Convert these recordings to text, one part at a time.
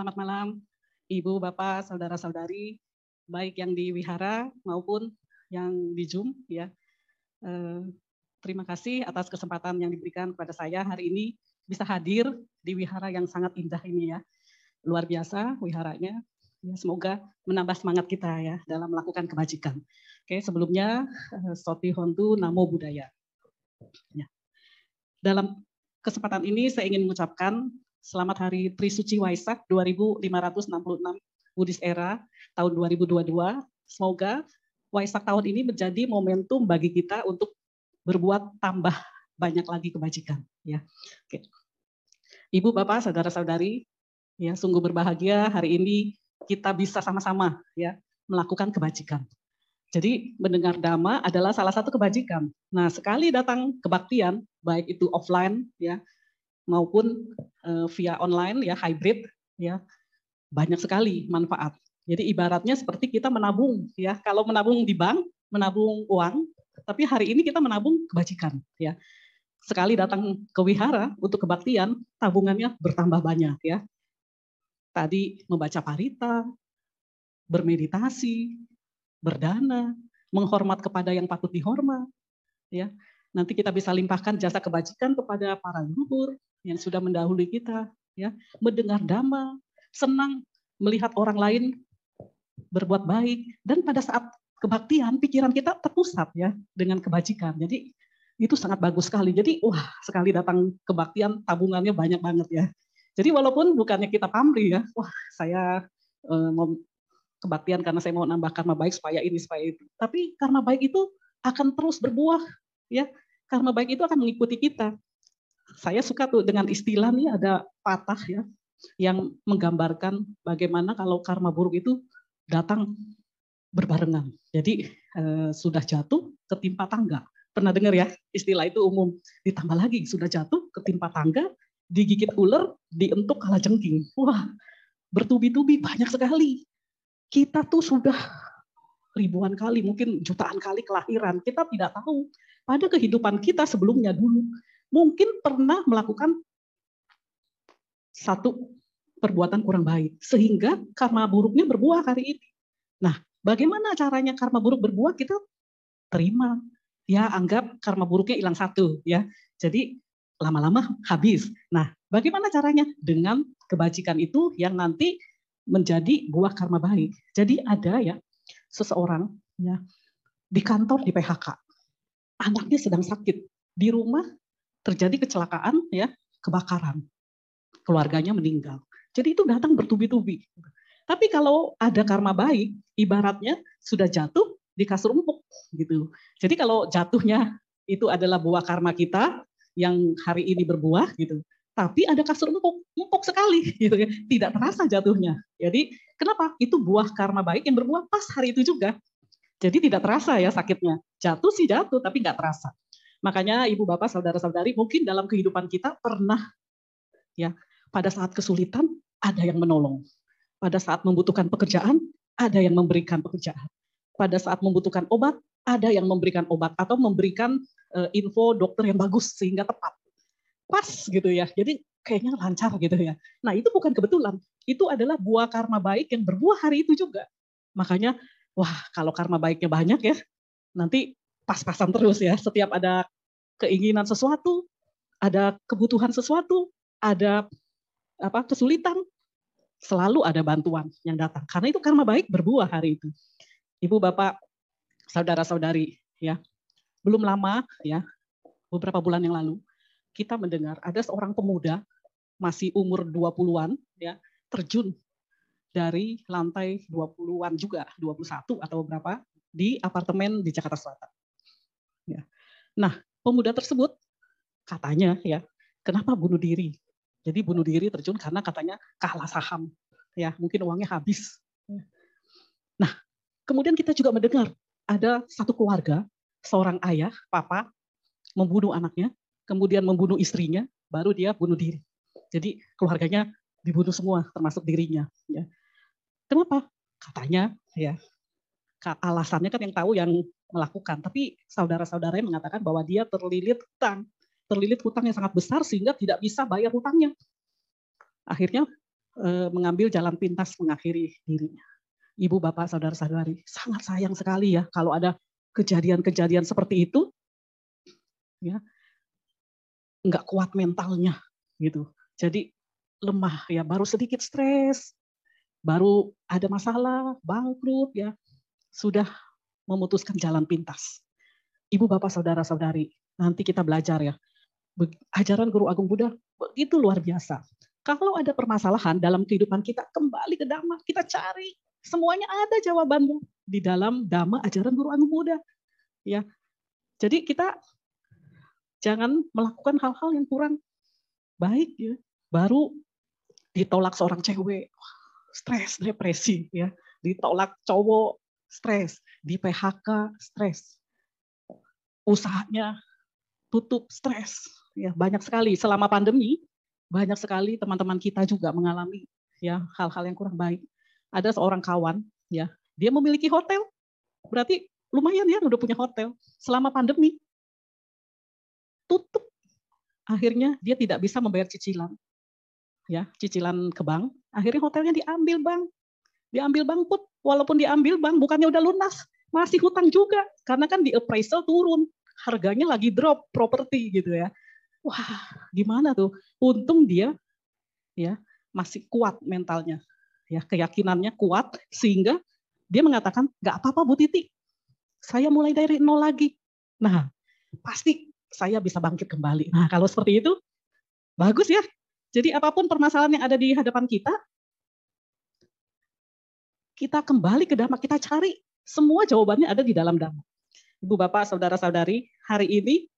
Selamat malam, Ibu, Bapak, saudara-saudari, baik yang di wihara maupun yang di Zoom. Ya, eh, terima kasih atas kesempatan yang diberikan kepada saya hari ini bisa hadir di wihara yang sangat indah ini ya. Luar biasa wiharanya. Ya, semoga menambah semangat kita ya dalam melakukan kebajikan. Oke, sebelumnya eh, Soti Hontu Namo Buddhaya. Ya. Dalam kesempatan ini saya ingin mengucapkan Selamat Hari Trisuci Waisak 2566 Buddhis Era tahun 2022. Semoga Waisak tahun ini menjadi momentum bagi kita untuk berbuat tambah banyak lagi kebajikan. Ya, Oke. Ibu, Bapak, saudara-saudari, ya sungguh berbahagia hari ini kita bisa sama-sama ya melakukan kebajikan. Jadi mendengar dhamma adalah salah satu kebajikan. Nah, sekali datang kebaktian, baik itu offline ya maupun uh, via online ya hybrid ya banyak sekali manfaat. Jadi ibaratnya seperti kita menabung ya. Kalau menabung di bank, menabung uang, tapi hari ini kita menabung kebajikan ya. Sekali datang ke wihara untuk kebaktian, tabungannya bertambah banyak ya. Tadi membaca parita, bermeditasi, berdana, menghormat kepada yang patut dihormat ya. Nanti kita bisa limpahkan jasa kebajikan kepada para leluhur, yang sudah mendahului kita, ya, mendengar dhamma, senang melihat orang lain berbuat baik dan pada saat kebaktian pikiran kita terpusat ya dengan kebajikan. Jadi itu sangat bagus sekali. Jadi wah sekali datang kebaktian tabungannya banyak banget ya. Jadi walaupun bukannya kita pamri ya, wah saya eh, mau kebaktian karena saya mau nambah karma baik supaya ini supaya itu. Tapi karma baik itu akan terus berbuah ya. Karma baik itu akan mengikuti kita saya suka tuh dengan istilah nih ada patah ya yang menggambarkan bagaimana kalau karma buruk itu datang berbarengan. Jadi eh, sudah jatuh ketimpa tangga. Pernah dengar ya istilah itu umum. Ditambah lagi sudah jatuh ketimpa tangga, digigit ular, dientuk kalah jengking. Wah, bertubi-tubi banyak sekali. Kita tuh sudah ribuan kali, mungkin jutaan kali kelahiran. Kita tidak tahu pada kehidupan kita sebelumnya dulu mungkin pernah melakukan satu perbuatan kurang baik sehingga karma buruknya berbuah hari ini. Nah, bagaimana caranya karma buruk berbuah? Kita terima. Ya, anggap karma buruknya hilang satu ya. Jadi lama-lama habis. Nah, bagaimana caranya? Dengan kebajikan itu yang nanti menjadi buah karma baik. Jadi ada ya seseorang ya di kantor di PHK. Anaknya sedang sakit. Di rumah terjadi kecelakaan ya kebakaran. Keluarganya meninggal. Jadi itu datang bertubi-tubi. Tapi kalau ada karma baik ibaratnya sudah jatuh di kasur empuk gitu. Jadi kalau jatuhnya itu adalah buah karma kita yang hari ini berbuah gitu. Tapi ada kasur empuk empuk sekali gitu ya tidak terasa jatuhnya. Jadi kenapa? Itu buah karma baik yang berbuah pas hari itu juga. Jadi tidak terasa ya sakitnya. Jatuh sih jatuh tapi nggak terasa Makanya ibu bapak saudara-saudari mungkin dalam kehidupan kita pernah ya pada saat kesulitan ada yang menolong. Pada saat membutuhkan pekerjaan ada yang memberikan pekerjaan. Pada saat membutuhkan obat ada yang memberikan obat atau memberikan uh, info dokter yang bagus sehingga tepat. Pas gitu ya. Jadi kayaknya lancar gitu ya. Nah, itu bukan kebetulan. Itu adalah buah karma baik yang berbuah hari itu juga. Makanya wah, kalau karma baiknya banyak ya, nanti pas-pasan terus ya. Setiap ada keinginan sesuatu, ada kebutuhan sesuatu, ada apa kesulitan, selalu ada bantuan yang datang. Karena itu karma baik berbuah hari itu. Ibu, Bapak, saudara-saudari, ya. Belum lama ya, beberapa bulan yang lalu kita mendengar ada seorang pemuda masih umur 20-an ya, terjun dari lantai 20-an juga, 21 atau berapa di apartemen di Jakarta Selatan. Nah, pemuda tersebut katanya ya, kenapa bunuh diri? Jadi bunuh diri terjun karena katanya kalah saham. Ya, mungkin uangnya habis. Nah, kemudian kita juga mendengar ada satu keluarga, seorang ayah, papa, membunuh anaknya, kemudian membunuh istrinya, baru dia bunuh diri. Jadi keluarganya dibunuh semua, termasuk dirinya. Ya. Kenapa? Katanya ya alasannya kan yang tahu yang melakukan. Tapi saudara-saudaranya mengatakan bahwa dia terlilit hutang. Terlilit hutang yang sangat besar sehingga tidak bisa bayar hutangnya. Akhirnya eh, mengambil jalan pintas mengakhiri dirinya. Ibu, bapak, saudara-saudari, sangat sayang sekali ya kalau ada kejadian-kejadian seperti itu, ya nggak kuat mentalnya gitu. Jadi lemah ya, baru sedikit stres, baru ada masalah, bangkrut ya, sudah memutuskan jalan pintas. Ibu, bapak, saudara-saudari, nanti kita belajar ya. Ajaran Guru Agung Buddha begitu luar biasa. Kalau ada permasalahan dalam kehidupan kita, kembali ke Dhamma, kita cari. Semuanya ada jawabannya di dalam Dhamma ajaran Guru Agung Buddha. Ya. Jadi kita jangan melakukan hal-hal yang kurang baik ya. Baru ditolak seorang cewek, stres, depresi ya. Ditolak cowok, stres. Di PHK, stres. Usahanya tutup, stres. Ya, banyak sekali selama pandemi banyak sekali teman-teman kita juga mengalami ya hal-hal yang kurang baik. Ada seorang kawan ya, dia memiliki hotel. Berarti lumayan ya udah punya hotel. Selama pandemi tutup. Akhirnya dia tidak bisa membayar cicilan. Ya, cicilan ke bank, akhirnya hotelnya diambil bank. Diambil bank put, walaupun diambil bank bukannya udah lunas, masih hutang juga karena kan di appraisal turun, harganya lagi drop properti gitu ya. Wah, gimana tuh? Untung dia ya masih kuat mentalnya. Ya, keyakinannya kuat sehingga dia mengatakan, "Nggak apa-apa Bu Titi. Saya mulai dari nol lagi." Nah, pasti saya bisa bangkit kembali. Nah, kalau seperti itu bagus ya. Jadi apa pun permasalahan yang ada di hadapan kita, kita kembali ke Dhamma, kita cari. Semua jawabannya ada di dalam Dhamma. Ibu, Bapak, Saudara-saudari, hari ini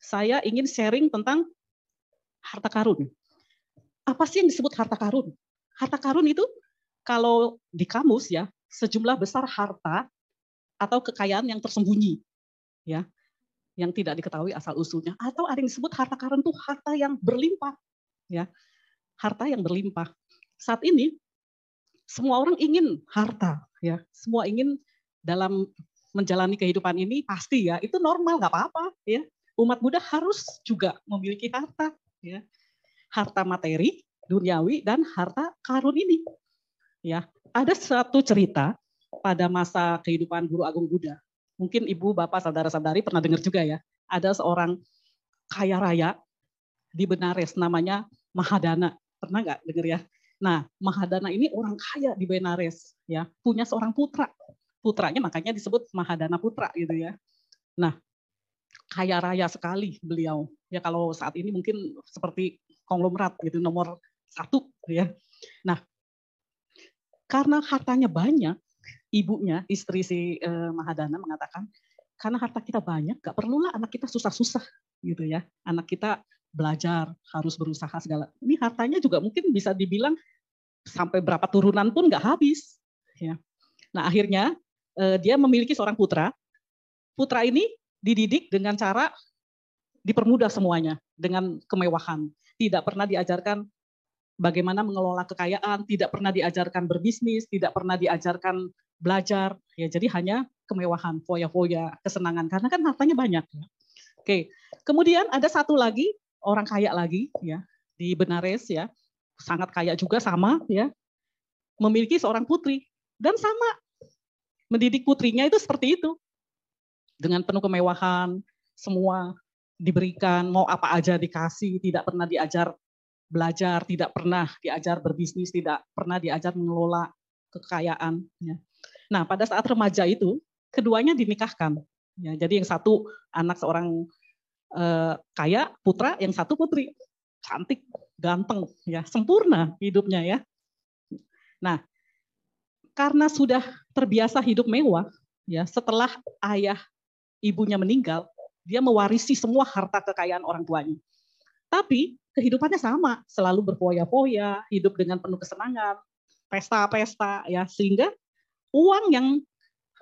saya ingin sharing tentang harta karun. Apa sih yang disebut harta karun? Harta karun itu kalau di kamus ya, sejumlah besar harta atau kekayaan yang tersembunyi. Ya. Yang tidak diketahui asal usulnya atau ada yang disebut harta karun itu harta yang berlimpah. Ya. Harta yang berlimpah. Saat ini semua orang ingin harta, ya. Semua ingin dalam menjalani kehidupan ini pasti ya, itu normal nggak apa-apa ya umat Buddha harus juga memiliki harta, ya, harta materi, duniawi dan harta karun ini. Ya, ada satu cerita pada masa kehidupan Guru Agung Buddha. Mungkin ibu, bapak, saudara-saudari pernah dengar juga ya. Ada seorang kaya raya di Benares namanya Mahadana. Pernah nggak dengar ya? Nah, Mahadana ini orang kaya di Benares, ya, punya seorang putra. Putranya makanya disebut Mahadana putra gitu ya. Nah, kaya raya sekali beliau. Ya kalau saat ini mungkin seperti konglomerat gitu nomor satu ya. Nah karena hartanya banyak, ibunya istri si eh, Mahadana mengatakan karena harta kita banyak, gak perlulah anak kita susah-susah gitu ya. Anak kita belajar harus berusaha segala. Ini hartanya juga mungkin bisa dibilang sampai berapa turunan pun nggak habis. Ya. Nah akhirnya eh, dia memiliki seorang putra. Putra ini dididik dengan cara dipermudah semuanya dengan kemewahan. Tidak pernah diajarkan bagaimana mengelola kekayaan, tidak pernah diajarkan berbisnis, tidak pernah diajarkan belajar. Ya, jadi hanya kemewahan, foya-foya, kesenangan karena kan hartanya banyak. Ya. Oke, kemudian ada satu lagi orang kaya lagi ya di Benares ya, sangat kaya juga sama ya, memiliki seorang putri dan sama mendidik putrinya itu seperti itu dengan penuh kemewahan, semua diberikan, mau apa aja dikasih, tidak pernah diajar belajar, tidak pernah diajar berbisnis, tidak pernah diajar mengelola kekayaan. Ya. Nah, pada saat remaja itu, keduanya dinikahkan. Ya, jadi yang satu anak seorang eh, kaya putra, yang satu putri, cantik, ganteng, ya sempurna hidupnya ya. Nah, karena sudah terbiasa hidup mewah, ya setelah ayah ibunya meninggal, dia mewarisi semua harta kekayaan orang tuanya. Tapi kehidupannya sama, selalu berfoya-foya, hidup dengan penuh kesenangan, pesta-pesta ya sehingga uang yang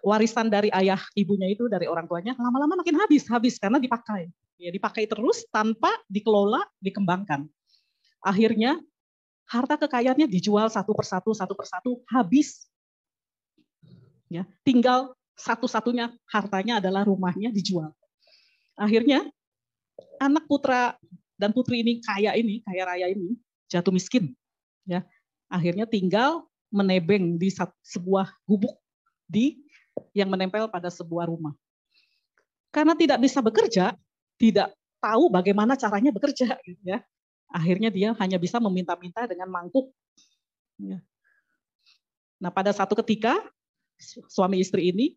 warisan dari ayah ibunya itu dari orang tuanya lama-lama makin habis habis karena dipakai ya dipakai terus tanpa dikelola dikembangkan akhirnya harta kekayaannya dijual satu persatu satu persatu habis ya tinggal satu-satunya hartanya adalah rumahnya dijual. Akhirnya anak putra dan putri ini kaya ini, kaya raya ini jatuh miskin. Ya. Akhirnya tinggal menebeng di sebuah gubuk di yang menempel pada sebuah rumah. Karena tidak bisa bekerja, tidak tahu bagaimana caranya bekerja, gitu ya. Akhirnya dia hanya bisa meminta-minta dengan mangkuk. Ya. Nah pada satu ketika suami istri ini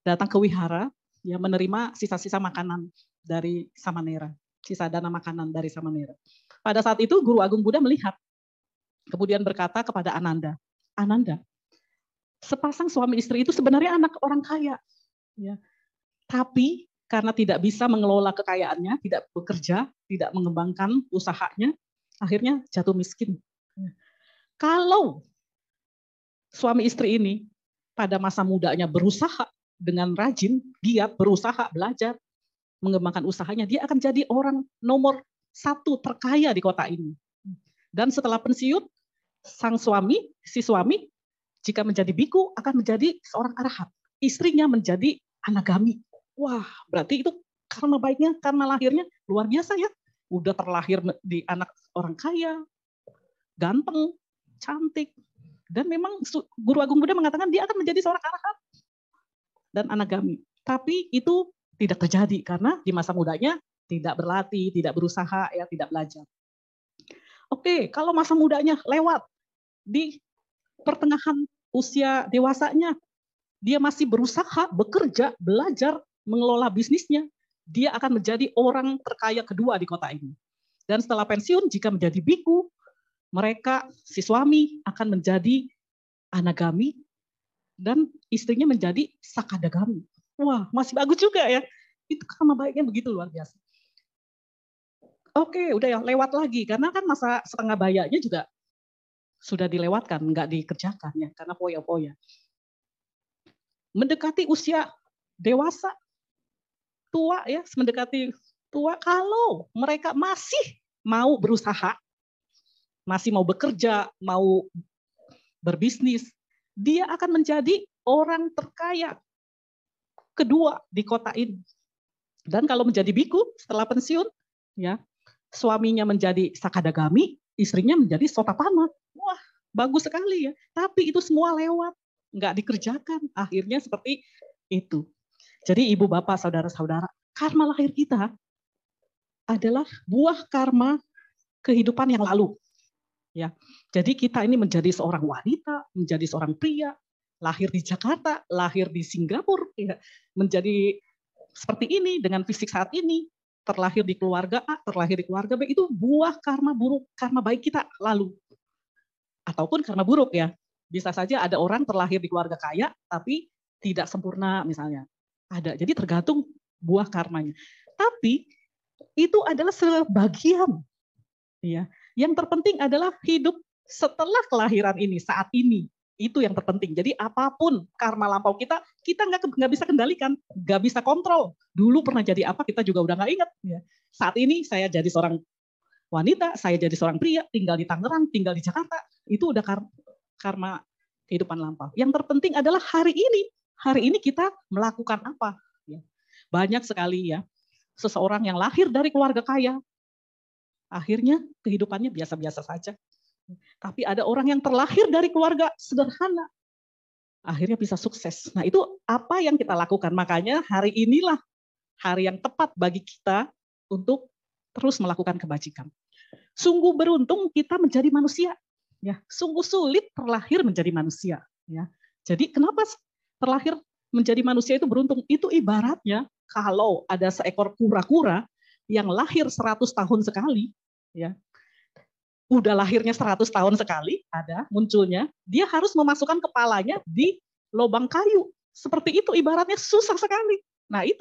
datang ke wihara, ya menerima sisa-sisa makanan dari Samanera, sisa dana makanan dari Samanera. Pada saat itu Guru Agung Buddha melihat, kemudian berkata kepada Ananda, Ananda, sepasang suami istri itu sebenarnya anak orang kaya, ya. Tapi karena tidak bisa mengelola kekayaannya, tidak bekerja, tidak mengembangkan usahanya, akhirnya jatuh miskin. Ya. Kalau suami istri ini pada masa mudanya berusaha dengan rajin, giat, berusaha, belajar, mengembangkan usahanya, dia akan jadi orang nomor satu terkaya di kota ini. Dan setelah pensiun, sang suami, si suami, jika menjadi biku, akan menjadi seorang arahat. Istrinya menjadi anagami. Wah, berarti itu karena baiknya, karena lahirnya luar biasa ya. Udah terlahir di anak orang kaya, ganteng, cantik. Dan memang Guru Agung Buddha mengatakan dia akan menjadi seorang arahat dan anagami. Tapi itu tidak terjadi karena di masa mudanya tidak berlatih, tidak berusaha, ya tidak belajar. Oke, kalau masa mudanya lewat di pertengahan usia dewasanya, dia masih berusaha, bekerja, belajar, mengelola bisnisnya, dia akan menjadi orang terkaya kedua di kota ini. Dan setelah pensiun, jika menjadi biku, mereka, si suami akan menjadi anagami dan istrinya menjadi sakadagami. Wah, masih bagus juga ya. Itu karena baiknya begitu luar biasa. Oke, udah ya lewat lagi karena kan masa setengah bayanya juga sudah dilewatkan, nggak dikerjakan ya karena poya-poya. Mendekati usia dewasa, tua ya, mendekati tua kalau mereka masih mau berusaha, masih mau bekerja, mau berbisnis, dia akan menjadi orang terkaya kedua di kota ini. Dan kalau menjadi biku setelah pensiun, ya suaminya menjadi sakadagami, istrinya menjadi sotapana. Wah, bagus sekali ya. Tapi itu semua lewat, nggak dikerjakan. Akhirnya seperti itu. Jadi ibu bapak saudara-saudara, karma lahir kita adalah buah karma kehidupan yang lalu. Ya, jadi kita ini menjadi seorang wanita, menjadi seorang pria, lahir di Jakarta, lahir di Singapura, ya, menjadi seperti ini dengan fisik saat ini, terlahir di keluarga A, terlahir di keluarga B itu buah karma buruk, karma baik kita lalu. Ataupun karma buruk ya. Bisa saja ada orang terlahir di keluarga kaya tapi tidak sempurna misalnya. Ada. Jadi tergantung buah karmanya. Tapi itu adalah sebagian. Ya. Yang terpenting adalah hidup setelah kelahiran ini, saat ini. Itu yang terpenting. Jadi apa pun karma lampau kita, kita nggak nggak bisa kendalikan, nggak bisa kontrol. Dulu pernah jadi apa kita juga udah nggak ingat. Ya. Saat ini saya jadi seorang wanita, saya jadi seorang pria, tinggal di Tangerang, tinggal di Jakarta. Itu udah kar karma kehidupan lampau. Yang terpenting adalah hari ini. Hari ini kita melakukan apa? Ya. Banyak sekali ya seseorang yang lahir dari keluarga kaya, Akhirnya kehidupannya biasa-biasa saja. Tapi ada orang yang terlahir dari keluarga sederhana. Akhirnya bisa sukses. Nah itu apa yang kita lakukan. Makanya hari inilah hari yang tepat bagi kita untuk terus melakukan kebajikan. Sungguh beruntung kita menjadi manusia. Ya, sungguh sulit terlahir menjadi manusia. Ya, jadi kenapa terlahir menjadi manusia itu beruntung? Itu ibaratnya kalau ada seekor kura-kura yang lahir 100 tahun sekali, ya udah lahirnya 100 tahun sekali, ada munculnya, dia harus memasukkan kepalanya di lubang kayu. Seperti itu ibaratnya susah sekali. Nah, itu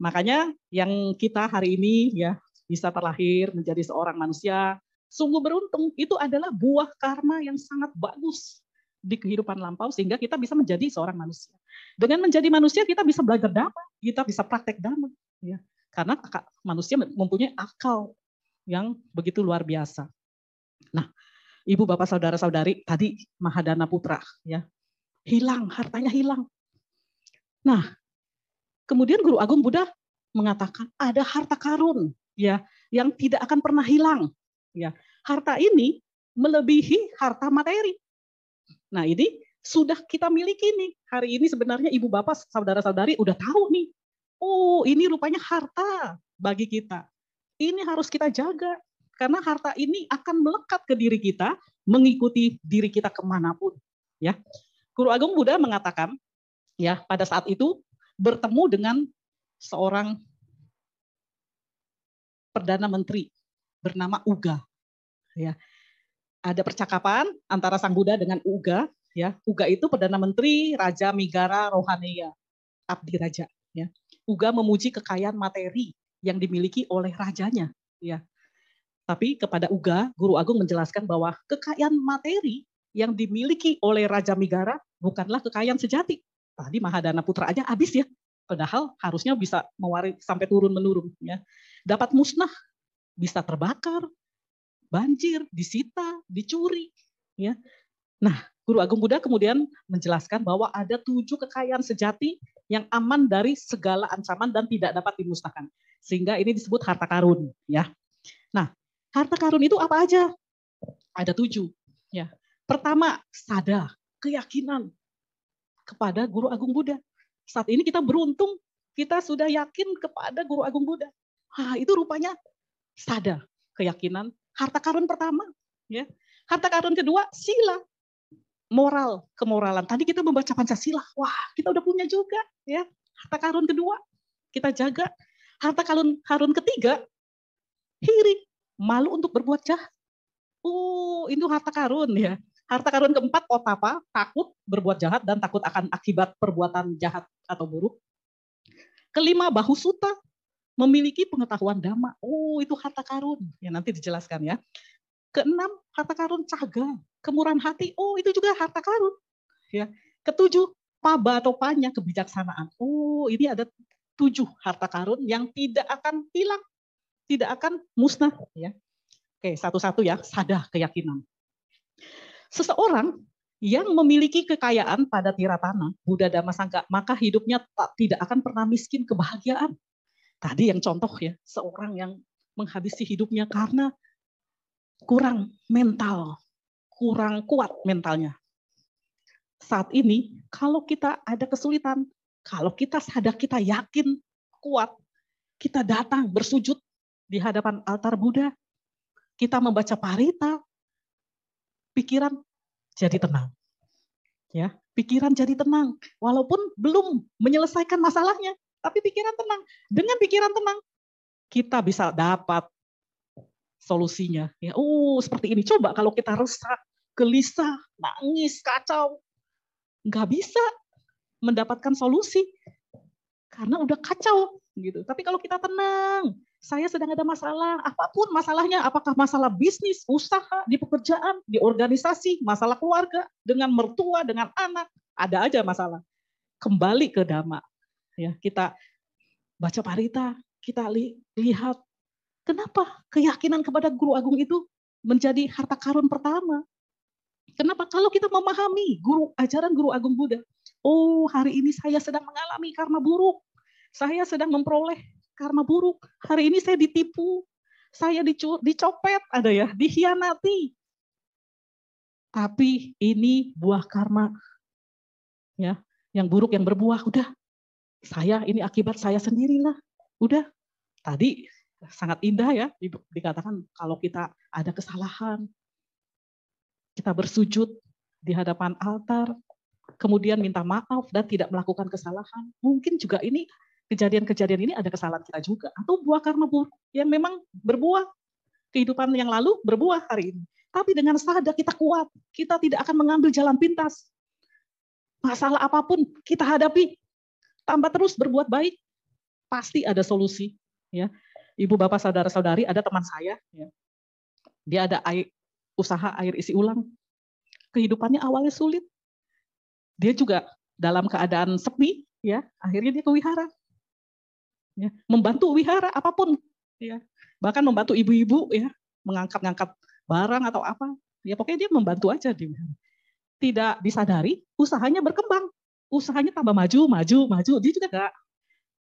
makanya yang kita hari ini ya bisa terlahir menjadi seorang manusia sungguh beruntung. Itu adalah buah karma yang sangat bagus di kehidupan lampau sehingga kita bisa menjadi seorang manusia. Dengan menjadi manusia kita bisa belajar dhamma, kita bisa praktek dhamma ya. Karena manusia mempunyai akal yang begitu luar biasa. Nah, Ibu Bapak Saudara-saudari, tadi Mahadana Putra ya. Hilang, hartanya hilang. Nah, kemudian Guru Agung Buddha mengatakan ada harta karun ya yang tidak akan pernah hilang ya. Harta ini melebihi harta materi. Nah ini sudah kita miliki nih. Hari ini sebenarnya ibu bapak, saudara-saudari udah tahu nih. Oh ini rupanya harta bagi kita. Ini harus kita jaga. Karena harta ini akan melekat ke diri kita, mengikuti diri kita ke mana pun. Ya, Guru Agung Buddha mengatakan, ya pada saat itu bertemu dengan seorang perdana menteri bernama Uga. Ya, ada percakapan antara Sang Buddha dengan Uga. Ya, Uga itu perdana menteri Raja Migara Rohaniya, abdi raja. Ya, Uga memuji kekayaan materi yang dimiliki oleh rajanya. Ya, tapi kepada Uga, Guru Agung menjelaskan bahwa kekayaan materi yang dimiliki oleh Raja Migara bukanlah kekayaan sejati. Tadi Mahadana Putra aja habis ya. Padahal harusnya bisa mewaris sampai turun menurun ya. Dapat musnah, bisa terbakar, banjir, disita, dicuri ya. Nah, Guru Agung Buddha kemudian menjelaskan bahwa ada tujuh kekayaan sejati yang aman dari segala ancaman dan tidak dapat dimusnahkan. Sehingga ini disebut harta karun ya. Nah, Harta karun itu apa aja? Ada tujuh. Ya. Pertama, sada, keyakinan kepada Guru Agung Buddha. Saat ini kita beruntung, kita sudah yakin kepada Guru Agung Buddha. Ah, itu rupanya sada, keyakinan. Harta karun pertama, ya. Harta karun kedua, sila. Moral, kemoralan. Tadi kita membaca Pancasila. Wah, kita udah punya juga, ya. Harta karun kedua, kita jaga. Harta karun karun ketiga, hiri, malu untuk berbuat jahat. Oh, itu harta karun ya. Harta karun keempat, otapa, takut berbuat jahat dan takut akan akibat perbuatan jahat atau buruk. Kelima, bahu suta, memiliki pengetahuan dhamma. Oh, itu harta karun. Ya, nanti dijelaskan ya. Keenam, harta karun caga, kemurahan hati. Oh, itu juga harta karun. Ya. Ketujuh, paba atau panya, kebijaksanaan. Oh, ini ada tujuh harta karun yang tidak akan hilang tidak akan musnah ya. Oke, satu-satu ya, sadar keyakinan. Seseorang yang memiliki kekayaan pada tiratana, Buddha Dhamma Sangka, maka hidupnya tak, tidak akan pernah miskin kebahagiaan. Tadi yang contoh ya, seorang yang menghabisi hidupnya karena kurang mental, kurang kuat mentalnya. Saat ini, kalau kita ada kesulitan, kalau kita sadar kita yakin kuat, kita datang bersujud di hadapan altar Buddha, kita membaca parita, pikiran jadi tenang. Ya, pikiran jadi tenang walaupun belum menyelesaikan masalahnya, tapi pikiran tenang. Dengan pikiran tenang kita bisa dapat solusinya. Ya, oh seperti ini. Coba kalau kita resah, gelisah, nangis, kacau, nggak bisa mendapatkan solusi karena udah kacau gitu. Tapi kalau kita tenang, saya sedang ada masalah, apa pun masalahnya, apakah masalah bisnis, usaha, di pekerjaan, di organisasi, masalah keluarga, dengan mertua, dengan anak, ada aja masalah. Kembali ke dhamma. Ya, kita baca parita, kita li lihat kenapa keyakinan kepada guru agung itu menjadi harta karun pertama. Kenapa? Kalau kita memahami guru ajaran guru agung Buddha, oh hari ini saya sedang mengalami karma buruk, saya sedang memperoleh karma buruk. Hari ini saya ditipu, saya dicopet, ada ya, dikhianati. Tapi ini buah karma. Ya, yang buruk yang berbuah udah. Saya ini akibat saya sendirilah. Udah. Tadi sangat indah ya dikatakan kalau kita ada kesalahan kita bersujud di hadapan altar kemudian minta maaf dan tidak melakukan kesalahan mungkin juga ini kejadian-kejadian ini ada kesalahan kita juga atau buah karma buruk yang memang berbuah kehidupan yang lalu berbuah hari ini. Tapi dengan sadar kita kuat, kita tidak akan mengambil jalan pintas. Masalah apa pun kita hadapi, tambah terus berbuat baik, pasti ada solusi. Ya, ibu bapak saudara saudari ada teman saya, ya. dia ada air, usaha air isi ulang, kehidupannya awalnya sulit, dia juga dalam keadaan sepi, ya akhirnya dia ke wihara ya, membantu wihara apa pun, ya. bahkan membantu ibu-ibu ya mengangkat-ngangkat barang atau apa, ya pokoknya dia membantu aja di wihara. Tidak disadari, usahanya berkembang, usahanya tambah maju, maju, maju. Dia juga gak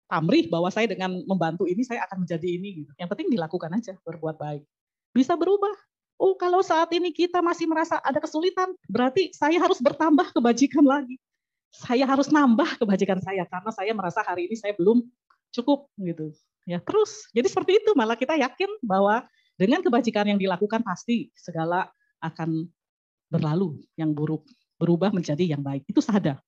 pamrih bahwa saya dengan membantu ini saya akan menjadi ini. Gitu. Yang penting dilakukan aja, berbuat baik. Bisa berubah, Oh, kalau saat ini kita masih merasa ada kesulitan, berarti saya harus bertambah kebajikan lagi. Saya harus nambah kebajikan saya karena saya merasa hari ini saya belum cukup gitu. Ya, terus jadi seperti itu malah kita yakin bahwa dengan kebajikan yang dilakukan pasti segala akan berlalu yang buruk berubah menjadi yang baik. Itu sadar.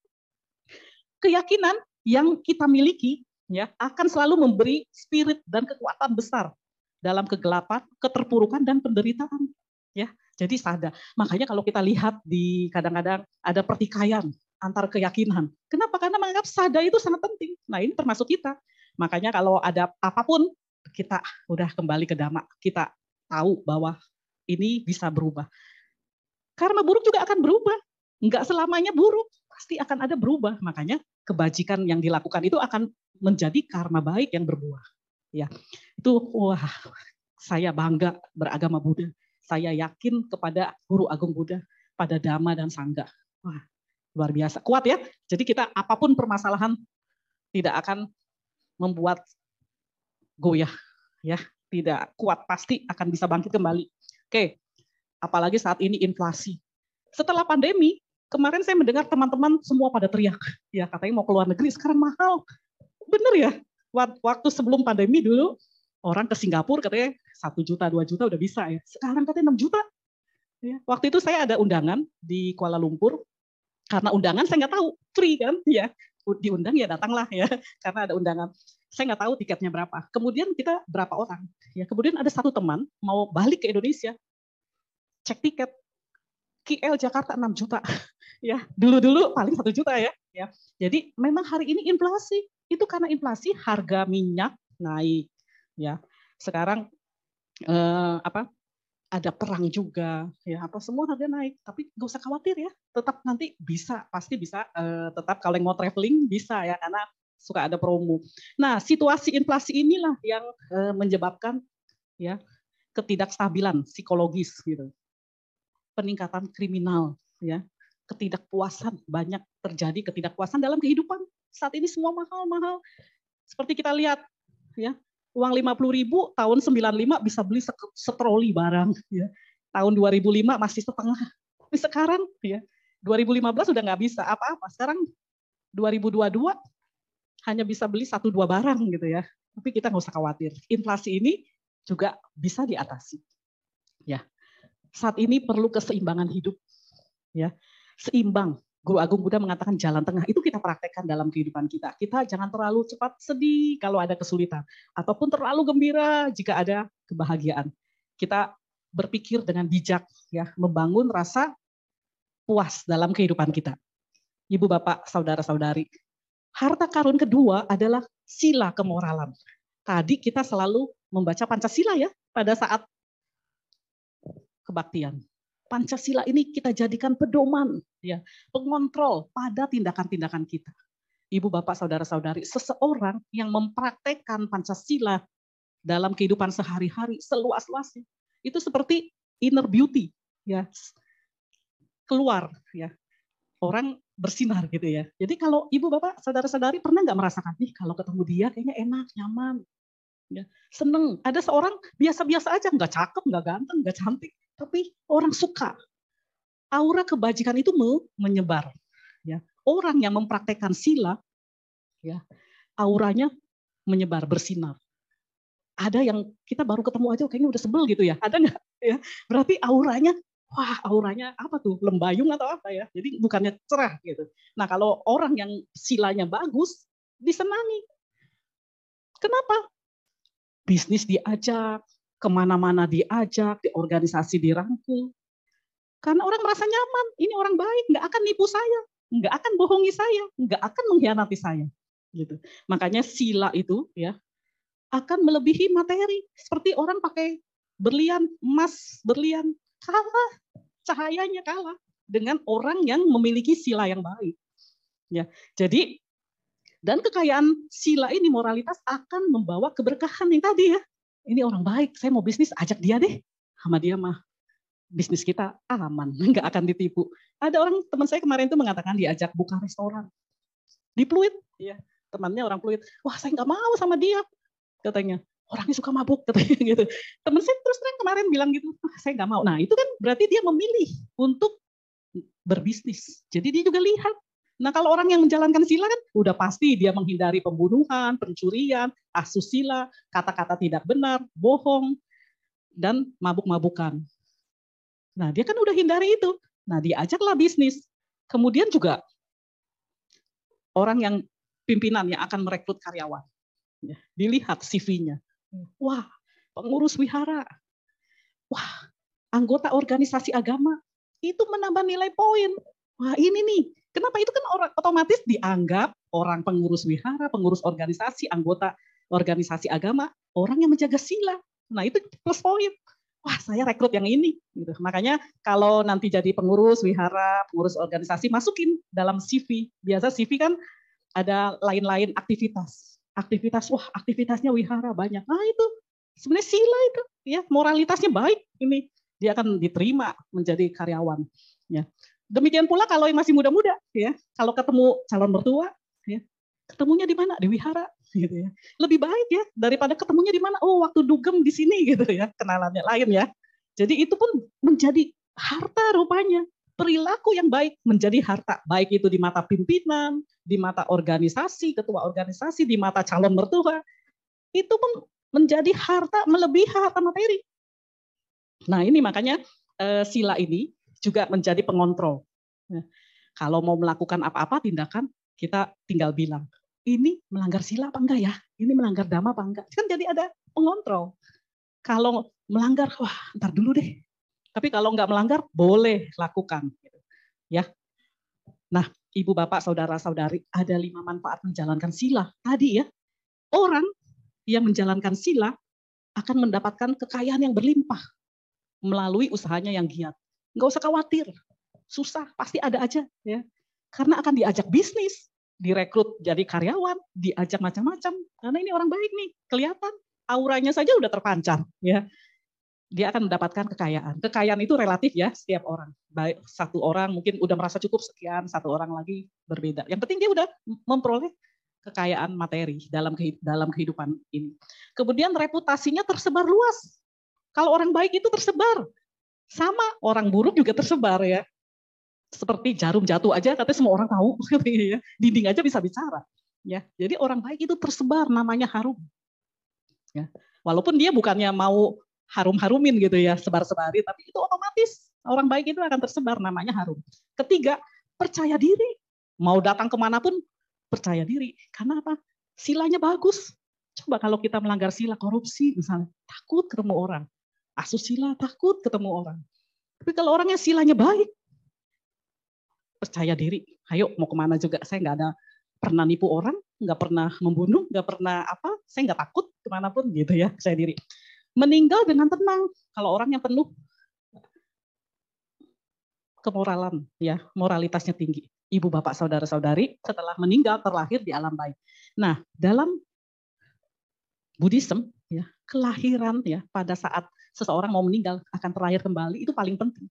Keyakinan yang kita miliki ya akan selalu memberi spirit dan kekuatan besar dalam kegelapan, keterpurukan dan penderitaan ya. Jadi sadar. Makanya kalau kita lihat di kadang-kadang ada pertikaian antar keyakinan. Kenapa? Karena menganggap sadar itu sangat penting. Nah, ini termasuk kita. Makanya kalau ada apa pun kita udah kembali ke dhamma, kita tahu bahwa ini bisa berubah. Karma buruk juga akan berubah. Enggak selamanya buruk, pasti akan ada berubah. Makanya kebajikan yang dilakukan itu akan menjadi karma baik yang berbuah. Ya, itu wah saya bangga beragama Buddha saya yakin kepada Guru Agung Buddha, pada Dhamma dan Sangga. Wah, luar biasa. Kuat ya. Jadi kita apa pun permasalahan tidak akan membuat goyah ya, tidak kuat pasti akan bisa bangkit kembali. Oke. Apalagi saat ini inflasi. Setelah pandemi, kemarin saya mendengar teman-teman semua pada teriak, ya katanya mau keluar negeri sekarang mahal. Bener ya? Waktu sebelum pandemi dulu orang ke Singapura katanya satu juta, dua juta udah bisa ya. Sekarang katanya 6 juta. Ya. Waktu itu saya ada undangan di Kuala Lumpur. Karena undangan saya nggak tahu, free kan, ya. Diundang ya datanglah ya, karena ada undangan. Saya nggak tahu tiketnya berapa. Kemudian kita berapa orang? Ya, kemudian ada satu teman mau balik ke Indonesia, cek tiket KL Jakarta 6 juta. Ya, dulu-dulu paling satu juta ya. Ya, jadi memang hari ini inflasi itu karena inflasi harga minyak naik ya. Sekarang eh, apa? Ada perang juga ya apa semua harga naik. Tapi nggak usah khawatir ya tetap nanti bisa pasti bisa eh, tetap kalau yang mau traveling bisa ya karena suka ada promo. Nah situasi inflasi inilah yang eh, menyebabkan ya ketidakstabilan psikologis gitu. Peningkatan kriminal ya. Ketidakpuasan banyak terjadi ketidakpuasan dalam kehidupan. Saat ini semua mahal-mahal. Seperti kita lihat ya uang 50 ribu tahun 95 bisa beli setroli barang ya. Tahun 2005 masih setengah. Tapi sekarang ya 2015 sudah nggak bisa apa-apa. Sekarang 2022 hanya bisa beli satu dua barang gitu ya. Tapi kita nggak usah khawatir. Inflasi ini juga bisa diatasi. Ya. Saat ini perlu keseimbangan hidup. Ya. Seimbang Guru Agung Buddha mengatakan jalan tengah itu kita praktekkan dalam kehidupan kita. Kita jangan terlalu cepat sedih kalau ada kesulitan ataupun terlalu gembira jika ada kebahagiaan. Kita berpikir dengan bijak ya, membangun rasa puas dalam kehidupan kita. Ibu Bapak, saudara-saudari, harta karun kedua adalah sila kemoralan. Tadi kita selalu membaca Pancasila ya pada saat kebaktian. Pancasila ini kita jadikan pedoman, ya, pengontrol pada tindakan-tindakan kita. Ibu, bapak, saudara-saudari, seseorang yang mempraktekkan Pancasila dalam kehidupan sehari-hari seluas-luasnya, itu seperti inner beauty, ya, keluar, ya, orang bersinar gitu ya. Jadi kalau ibu, bapak, saudara-saudari pernah nggak merasakan nih kalau ketemu dia kayaknya enak, nyaman, ya, seneng. Ada seorang biasa-biasa aja, nggak cakep, nggak ganteng, nggak cantik, tapi orang suka. Aura kebajikan itu menyebar. Ya. Orang yang mempraktekkan sila, ya, auranya menyebar, bersinar. Ada yang kita baru ketemu aja kayaknya udah sebel gitu ya. Ada nggak? Ya. Berarti auranya, wah auranya apa tuh? Lembayung atau apa ya? Jadi bukannya cerah gitu. Nah kalau orang yang silanya bagus, disenangi. Kenapa? Bisnis diajak, ke mana-mana diajak, di organisasi dirangkul. Karena orang merasa nyaman, ini orang baik, nggak akan nipu saya, nggak akan bohongi saya, nggak akan mengkhianati saya. Gitu. Makanya sila itu ya akan melebihi materi. Seperti orang pakai berlian, emas, berlian, kalah, cahayanya kalah dengan orang yang memiliki sila yang baik. Ya, jadi dan kekayaan sila ini moralitas akan membawa keberkahan yang tadi ya ini orang baik, saya mau bisnis, ajak dia deh. Sama dia mah bisnis kita aman, nggak akan ditipu. Ada orang teman saya kemarin itu mengatakan diajak buka restoran di Pluit, ya temannya orang Pluit. Wah saya nggak mau sama dia, katanya. orangnya suka mabuk katanya gitu. Temen saya terus terang kemarin bilang gitu, ah, saya nggak mau. Nah itu kan berarti dia memilih untuk berbisnis. Jadi dia juga lihat. Nah kalau orang yang menjalankan sila kan udah pasti dia menghindari pembunuhan, pencurian, asusila, kata-kata tidak benar, bohong, dan mabuk-mabukan. Nah dia kan udah hindari itu. Nah diajaklah bisnis. Kemudian juga orang yang pimpinan yang akan merekrut karyawan. Ya, dilihat CV-nya. Wah, pengurus wihara. Wah, anggota organisasi agama. Itu menambah nilai poin. Wah, ini nih. Kenapa itu kan orang otomatis dianggap orang pengurus wihara, pengurus organisasi, anggota organisasi agama, orang yang menjaga sila. Nah, itu plus poin. Wah, saya rekrut yang ini. Gitu. Makanya kalau nanti jadi pengurus wihara, pengurus organisasi, masukin dalam CV. Biasa CV kan ada lain-lain aktivitas aktivitas wah aktivitasnya wihara banyak nah itu sebenarnya sila itu ya moralitasnya baik ini dia akan diterima menjadi karyawan ya demikian pula kalau yang masih muda-muda ya. Kalau ketemu calon mertua ya. Ketemunya di mana? Di wihara gitu ya. Lebih baik ya daripada ketemunya di mana? Oh waktu dugem di sini gitu ya kenalannya lain ya. Jadi itu pun menjadi harta rupanya. Perilaku yang baik menjadi harta, baik itu di mata pimpinan, di mata organisasi, ketua organisasi, di mata calon mertua, itu pun menjadi harta melebihi harta materi. Nah ini makanya eh, sila ini juga menjadi pengontrol. Ya. Kalau mau melakukan apa-apa tindakan, kita tinggal bilang, ini melanggar sila apa enggak ya? Ini melanggar dhamma apa enggak? Kan jadi ada pengontrol. Kalau melanggar, wah ntar dulu deh, tapi kalau nggak melanggar, boleh lakukan. Gitu. Ya. Nah, ibu bapak, saudara saudari, ada lima manfaat menjalankan sila. Tadi ya, orang yang menjalankan sila akan mendapatkan kekayaan yang berlimpah melalui usahanya yang giat. Nggak usah khawatir, susah, pasti ada aja. ya. Karena akan diajak bisnis, direkrut jadi karyawan, diajak macam-macam. Karena ini orang baik nih, kelihatan auranya saja udah terpancar. ya dia akan mendapatkan kekayaan. Kekayaan itu relatif ya setiap orang. Baik satu orang mungkin udah merasa cukup sekian, satu orang lagi berbeda. Yang penting dia udah memperoleh kekayaan materi dalam dalam kehidupan ini. Kemudian reputasinya tersebar luas. Kalau orang baik itu tersebar. Sama orang buruk juga tersebar ya. Seperti jarum jatuh aja katanya semua orang tahu ya. Dinding aja bisa bicara. Ya. Jadi orang baik itu tersebar namanya harum. Ya. Walaupun dia bukannya mau harum-harumin gitu ya, sebar-sebari, tapi itu otomatis orang baik itu akan tersebar namanya harum. Ketiga, percaya diri. Mau datang ke mana pun percaya diri. Karena apa? Silanya bagus. Coba kalau kita melanggar sila korupsi misalnya, takut ketemu orang. Asusila takut ketemu orang. Tapi kalau orangnya silanya baik, percaya diri. Ayo mau ke mana juga, saya nggak ada pernah nipu orang, nggak pernah membunuh, nggak pernah apa, saya nggak takut ke mana pun gitu ya, saya diri meninggal dengan tenang. Kalau orang yang penuh kemoralan, ya moralitasnya tinggi. Ibu bapak saudara saudari setelah meninggal terlahir di alam baik. Nah dalam Buddhism, ya kelahiran ya pada saat seseorang mau meninggal akan terlahir kembali itu paling penting.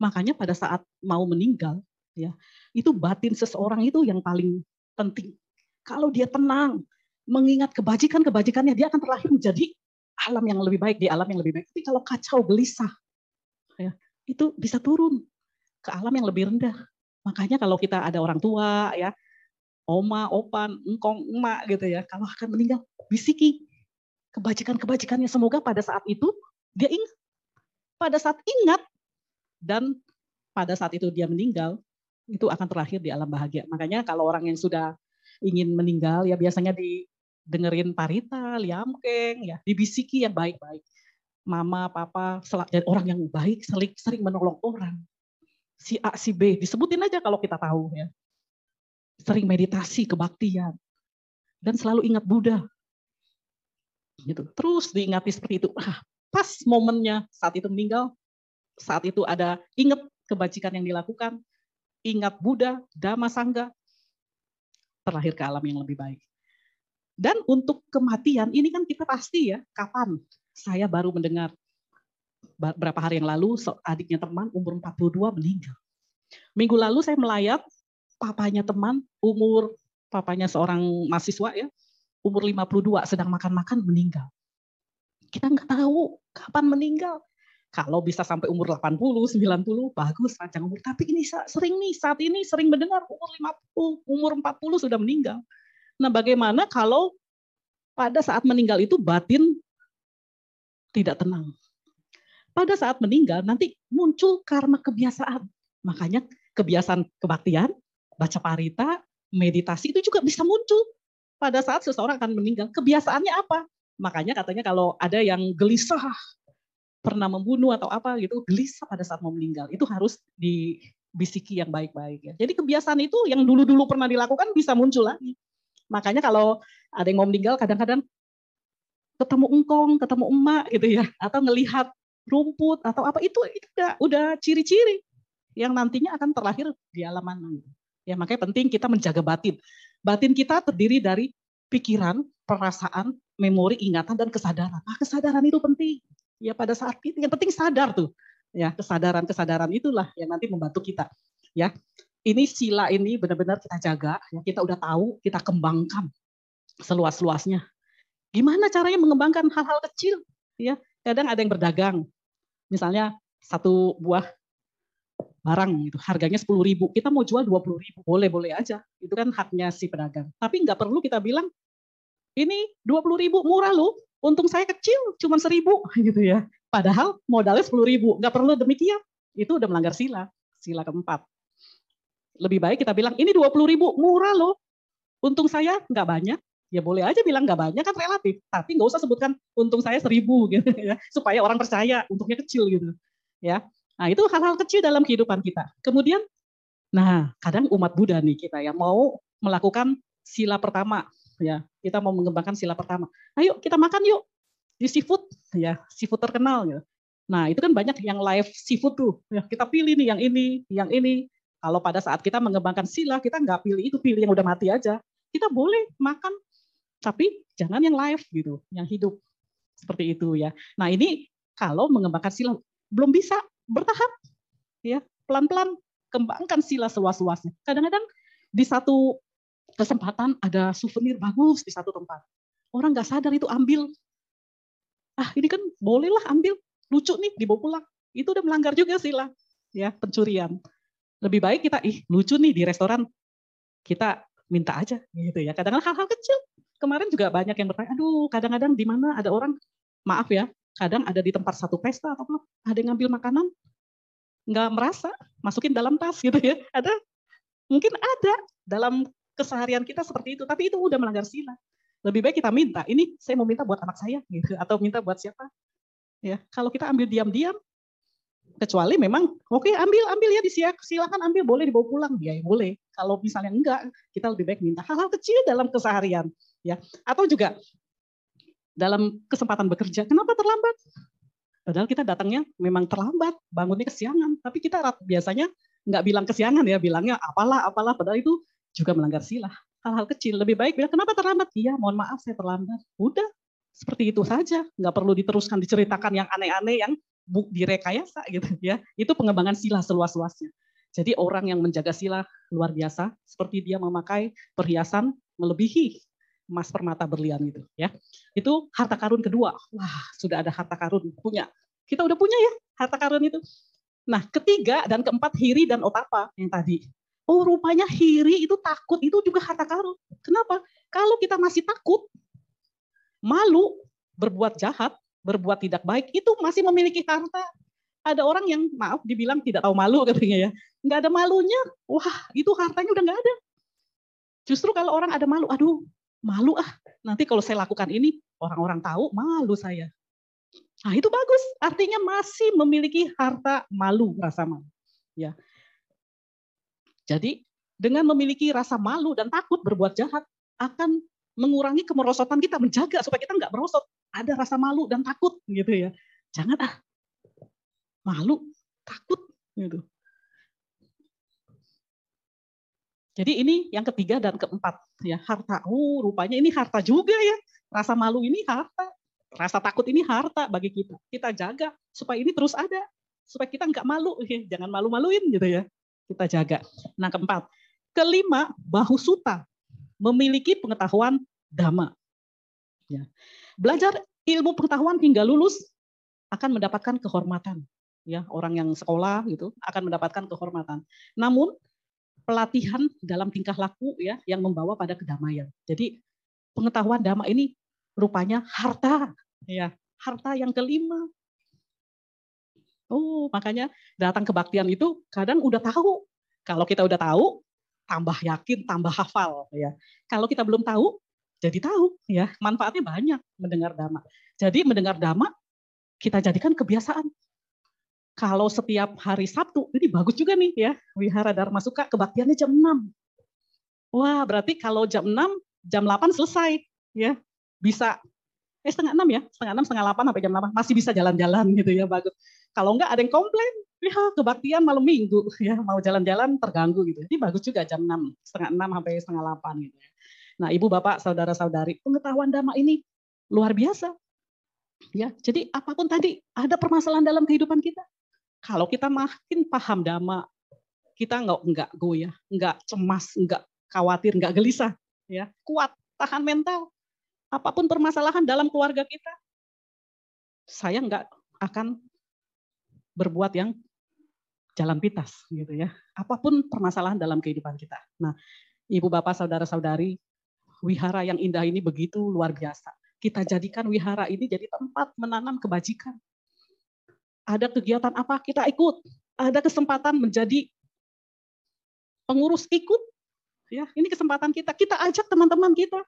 Makanya pada saat mau meninggal, ya itu batin seseorang itu yang paling penting. Kalau dia tenang, mengingat kebajikan-kebajikannya, dia akan terlahir menjadi alam yang lebih baik, di alam yang lebih baik. Tapi kalau kacau, gelisah, ya, itu bisa turun ke alam yang lebih rendah. Makanya kalau kita ada orang tua, ya, oma, opan, engkong, emak gitu ya, kalau akan meninggal, bisiki kebajikan-kebajikannya. Semoga pada saat itu dia ingat. Pada saat ingat dan pada saat itu dia meninggal, itu akan terakhir di alam bahagia. Makanya kalau orang yang sudah ingin meninggal ya biasanya di dengerin Parita, Liamkeng, ya dibisiki yang baik-baik. Mama, papa, dan orang yang baik sering, sering menolong orang. Si A, si B, disebutin aja kalau kita tahu ya. Sering meditasi, kebaktian. Dan selalu ingat Buddha. Gitu. Terus diingati seperti itu. Ah, pas momennya saat itu meninggal, saat itu ada ingat kebajikan yang dilakukan, ingat Buddha, Dhamma Sangga, terlahir ke alam yang lebih baik. Dan untuk kematian ini kan kita pasti ya, kapan saya baru mendengar berapa hari yang lalu adiknya teman umur 42 meninggal. Minggu lalu saya melayat papanya teman umur papanya seorang mahasiswa ya, umur 52 sedang makan-makan meninggal. Kita nggak tahu kapan meninggal. Kalau bisa sampai umur 80, 90, bagus panjang umur. Tapi ini sering nih, saat ini sering mendengar umur 50, umur 40 sudah meninggal. Nah bagaimana kalau pada saat meninggal itu batin tidak tenang. Pada saat meninggal nanti muncul karma kebiasaan. Makanya kebiasaan kebaktian, baca parita, meditasi itu juga bisa muncul pada saat seseorang akan meninggal. Kebiasaannya apa? Makanya katanya kalau ada yang gelisah, pernah membunuh atau apa gitu, gelisah pada saat mau meninggal. Itu harus dibisiki yang baik-baik ya. Jadi kebiasaan itu yang dulu-dulu pernah dilakukan bisa muncul lagi. Makanya kalau ada yang mau meninggal kadang-kadang ketemu engkong, ketemu emak gitu ya, atau ngelihat rumput atau apa itu itu udah ciri-ciri yang nantinya akan terlahir di alam mana. Ya makanya penting kita menjaga batin. Batin kita terdiri dari pikiran, perasaan, memori, ingatan, dan kesadaran. Nah, kesadaran itu penting. Ya pada saat itu yang penting sadar tuh. Ya kesadaran-kesadaran itulah yang nanti membantu kita. Ya ini sila ini benar-benar kita jaga. Ya kita udah tahu, kita kembangkan seluas-luasnya. Gimana caranya mengembangkan hal-hal kecil? Ya kadang ada yang berdagang. Misalnya satu buah barang gitu harganya sepuluh ribu kita mau jual dua puluh ribu boleh boleh aja itu kan haknya si pedagang tapi nggak perlu kita bilang ini dua puluh ribu murah loh. Untung saya kecil cuma seribu gitu ya. Padahal modalnya sepuluh ribu. Nggak perlu demikian. Itu udah melanggar sila sila keempat. Lebih baik kita bilang ini dua puluh ribu murah loh. Untung saya nggak banyak. Ya boleh aja bilang nggak banyak kan relatif. Tapi nggak usah sebutkan untung saya seribu gitu ya. Supaya orang percaya untungnya kecil gitu. Ya. Nah, itu hal-hal kecil dalam kehidupan kita. Kemudian, nah kadang umat Buddha nih kita yang mau melakukan sila pertama, ya kita mau mengembangkan sila pertama. Ayo kita makan yuk di seafood, ya seafood terkenal. Ya. Nah itu kan banyak yang live seafood tuh. Ya, kita pilih nih yang ini, yang ini. Kalau pada saat kita mengembangkan sila, kita nggak pilih itu, pilih yang udah mati aja. Kita boleh makan, tapi jangan yang live gitu, yang hidup seperti itu ya. Nah ini kalau mengembangkan sila belum bisa bertahap ya pelan-pelan kembangkan sila seluas-luasnya kadang-kadang di satu kesempatan ada souvenir bagus di satu tempat. Orang nggak sadar itu ambil. Ah ini kan bolehlah ambil. Lucu nih dibawa pulang. Itu udah melanggar juga sila ya pencurian. Lebih baik kita ih lucu nih di restoran. Kita minta aja gitu ya. Kadang-kadang hal-hal kecil. Kemarin juga banyak yang bertanya aduh kadang-kadang di mana ada orang maaf ya kadang ada di tempat satu pesta atau apa, ada yang ngambil makanan, nggak merasa, masukin dalam tas gitu ya. Ada, mungkin ada dalam keseharian kita seperti itu, tapi itu udah melanggar sila. Lebih baik kita minta, ini saya mau minta buat anak saya gitu, atau minta buat siapa. Ya, kalau kita ambil diam-diam, kecuali memang oke okay, ambil ambil ya silakan ambil boleh dibawa pulang ya, ya boleh kalau misalnya enggak kita lebih baik minta hal-hal kecil dalam keseharian ya atau juga dalam kesempatan bekerja. Kenapa terlambat? Padahal kita datangnya memang terlambat, bangunnya kesiangan. Tapi kita biasanya nggak bilang kesiangan ya, bilangnya apalah, apalah. Padahal itu juga melanggar sila. Hal-hal kecil. Lebih baik bilang, kenapa terlambat? Iya, mohon maaf saya terlambat. Udah, seperti itu saja. Nggak perlu diteruskan, diceritakan yang aneh-aneh, yang direkayasa gitu ya. Itu pengembangan sila seluas-luasnya. Jadi orang yang menjaga sila luar biasa, seperti dia memakai perhiasan melebihi emas permata berlian itu ya. Itu harta karun kedua. Wah, sudah ada harta karun punya. Kita udah punya ya harta karun itu. Nah, ketiga dan keempat hiri dan otapa yang tadi. Oh, rupanya hiri itu takut itu juga harta karun. Kenapa? Kalau kita masih takut, malu, berbuat jahat, berbuat tidak baik, itu masih memiliki harta. Ada orang yang maaf dibilang tidak tahu malu katanya ya. Nggak ada malunya, wah itu hartanya udah nggak ada. Justru kalau orang ada malu, aduh malu ah, nanti kalau saya lakukan ini orang-orang tahu malu saya. Nah itu bagus, artinya masih memiliki harta malu, rasa malu. Ya. Jadi dengan memiliki rasa malu dan takut berbuat jahat akan mengurangi kemerosotan kita, menjaga supaya kita nggak merosot. Ada rasa malu dan takut gitu ya. Jangan ah, malu, takut gitu. Jadi ini yang ketiga dan keempat ya harta. Oh rupanya ini harta juga ya. Rasa malu ini harta, rasa takut ini harta bagi kita. Kita jaga supaya ini terus ada, supaya kita nggak malu. Jangan malu-maluin gitu ya. Kita jaga. Nah keempat, kelima bahu suta memiliki pengetahuan dhamma. Ya. Belajar ilmu pengetahuan hingga lulus akan mendapatkan kehormatan. Ya, orang yang sekolah gitu akan mendapatkan kehormatan. Namun pelatihan dalam tingkah laku ya yang membawa pada kedamaian. Jadi pengetahuan dhamma ini rupanya harta ya, harta yang kelima. Oh, makanya datang kebaktian itu kadang udah tahu. Kalau kita udah tahu, tambah yakin, tambah hafal ya. Kalau kita belum tahu, jadi tahu ya manfaatnya banyak mendengar dhamma. Jadi mendengar dhamma kita jadikan kebiasaan. Kalau setiap hari Sabtu, ini bagus juga nih ya, Wihara Dharma Suka kebaktiannya jam 6. Wah, berarti kalau jam 6, jam 8 selesai ya. Bisa eh setengah enam ya, setengah enam, setengah delapan sampai jam delapan masih bisa jalan-jalan gitu ya bagus. Kalau enggak ada yang komplain, ya kebaktian malam minggu ya mau jalan-jalan terganggu gitu. Jadi bagus juga jam enam, setengah enam sampai setengah delapan gitu ya. Nah, ibu bapak, saudara-saudari, pengetahuan dhamma ini luar biasa. Ya, jadi apa pun tadi ada permasalahan dalam kehidupan kita. Kalau kita makin paham dhamma, kita nggak nggak goyah, nggak cemas, nggak khawatir, nggak gelisah, ya kuat, tahan mental. Apa pun permasalahan dalam keluarga kita, saya nggak akan berbuat yang jalan pitas, gitu ya. Apa pun permasalahan dalam kehidupan kita. Nah, ibu bapak, saudara-saudari, wihara yang indah ini begitu luar biasa. Kita jadikan wihara ini jadi tempat menanam kebajikan. Ada kegiatan apa kita ikut, ada kesempatan menjadi pengurus ikut. Ya, ini kesempatan kita. Kita ajak teman-teman kita.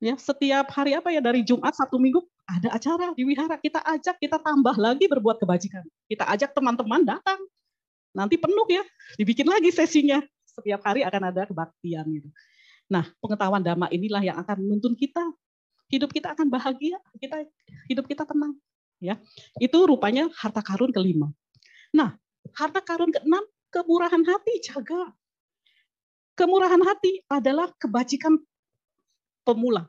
Ya, setiap hari apa ya dari Jumat satu Minggu ada acara di wihara. Kita ajak, kita tambah lagi berbuat kebajikan. Kita ajak teman-teman datang. Nanti penuh ya, dibikin lagi sesinya. Setiap hari akan ada kebaktian gitu. Nah, pengetahuan dhamma inilah yang akan menuntun kita. Hidup kita akan bahagia, kita hidup kita tenang. Ya, itu rupanya harta karun kelima. Nah, harta karun keenam kemurahan hati jaga. Kemurahan hati adalah kebajikan pemula.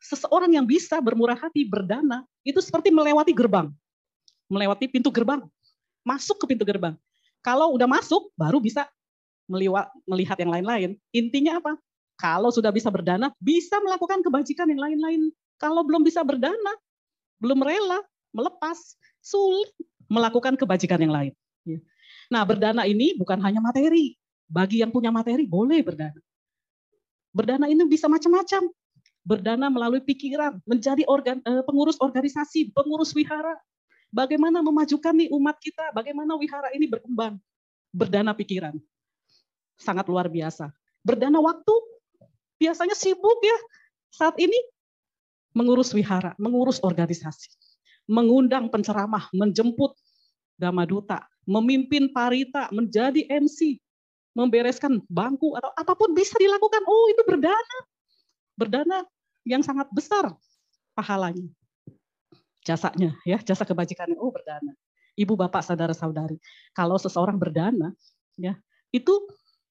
Seseorang yang bisa bermurah hati, berdana, itu seperti melewati gerbang. Melewati pintu gerbang. Masuk ke pintu gerbang. Kalau udah masuk, baru bisa melihat yang lain-lain. Intinya apa? Kalau sudah bisa berdana, bisa melakukan kebajikan yang lain-lain. Kalau belum bisa berdana, belum rela, melepas, sulit melakukan kebajikan yang lain. Ya. Nah, berdana ini bukan hanya materi. Bagi yang punya materi, boleh berdana. Berdana ini bisa macam-macam. Berdana melalui pikiran, menjadi organ, eh, pengurus organisasi, pengurus wihara. Bagaimana memajukan nih umat kita, bagaimana wihara ini berkembang. Berdana pikiran. Sangat luar biasa. Berdana waktu, biasanya sibuk ya saat ini mengurus wihara, mengurus organisasi, mengundang penceramah, menjemput dhamma duta, memimpin parita, menjadi MC, membereskan bangku atau apa pun bisa dilakukan. Oh, itu berdana. Berdana yang sangat besar pahalanya. Jasanya ya, jasa kebajikannya oh berdana. Ibu bapak saudara-saudari, kalau seseorang berdana ya, itu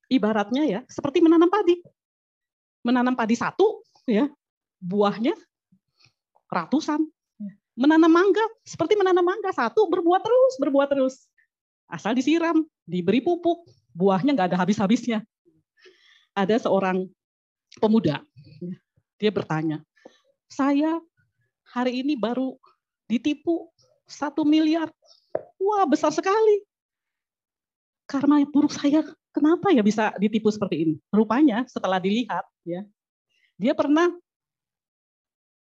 ibaratnya ya seperti menanam padi menanam padi satu, ya buahnya ratusan. Menanam mangga seperti menanam mangga satu berbuah terus, berbuah terus. Asal disiram, diberi pupuk, buahnya nggak ada habis-habisnya. Ada seorang pemuda, dia bertanya, saya hari ini baru ditipu satu miliar. Wah besar sekali. Karena buruk saya kenapa ya bisa ditipu seperti ini? Rupanya setelah dilihat, ya, dia pernah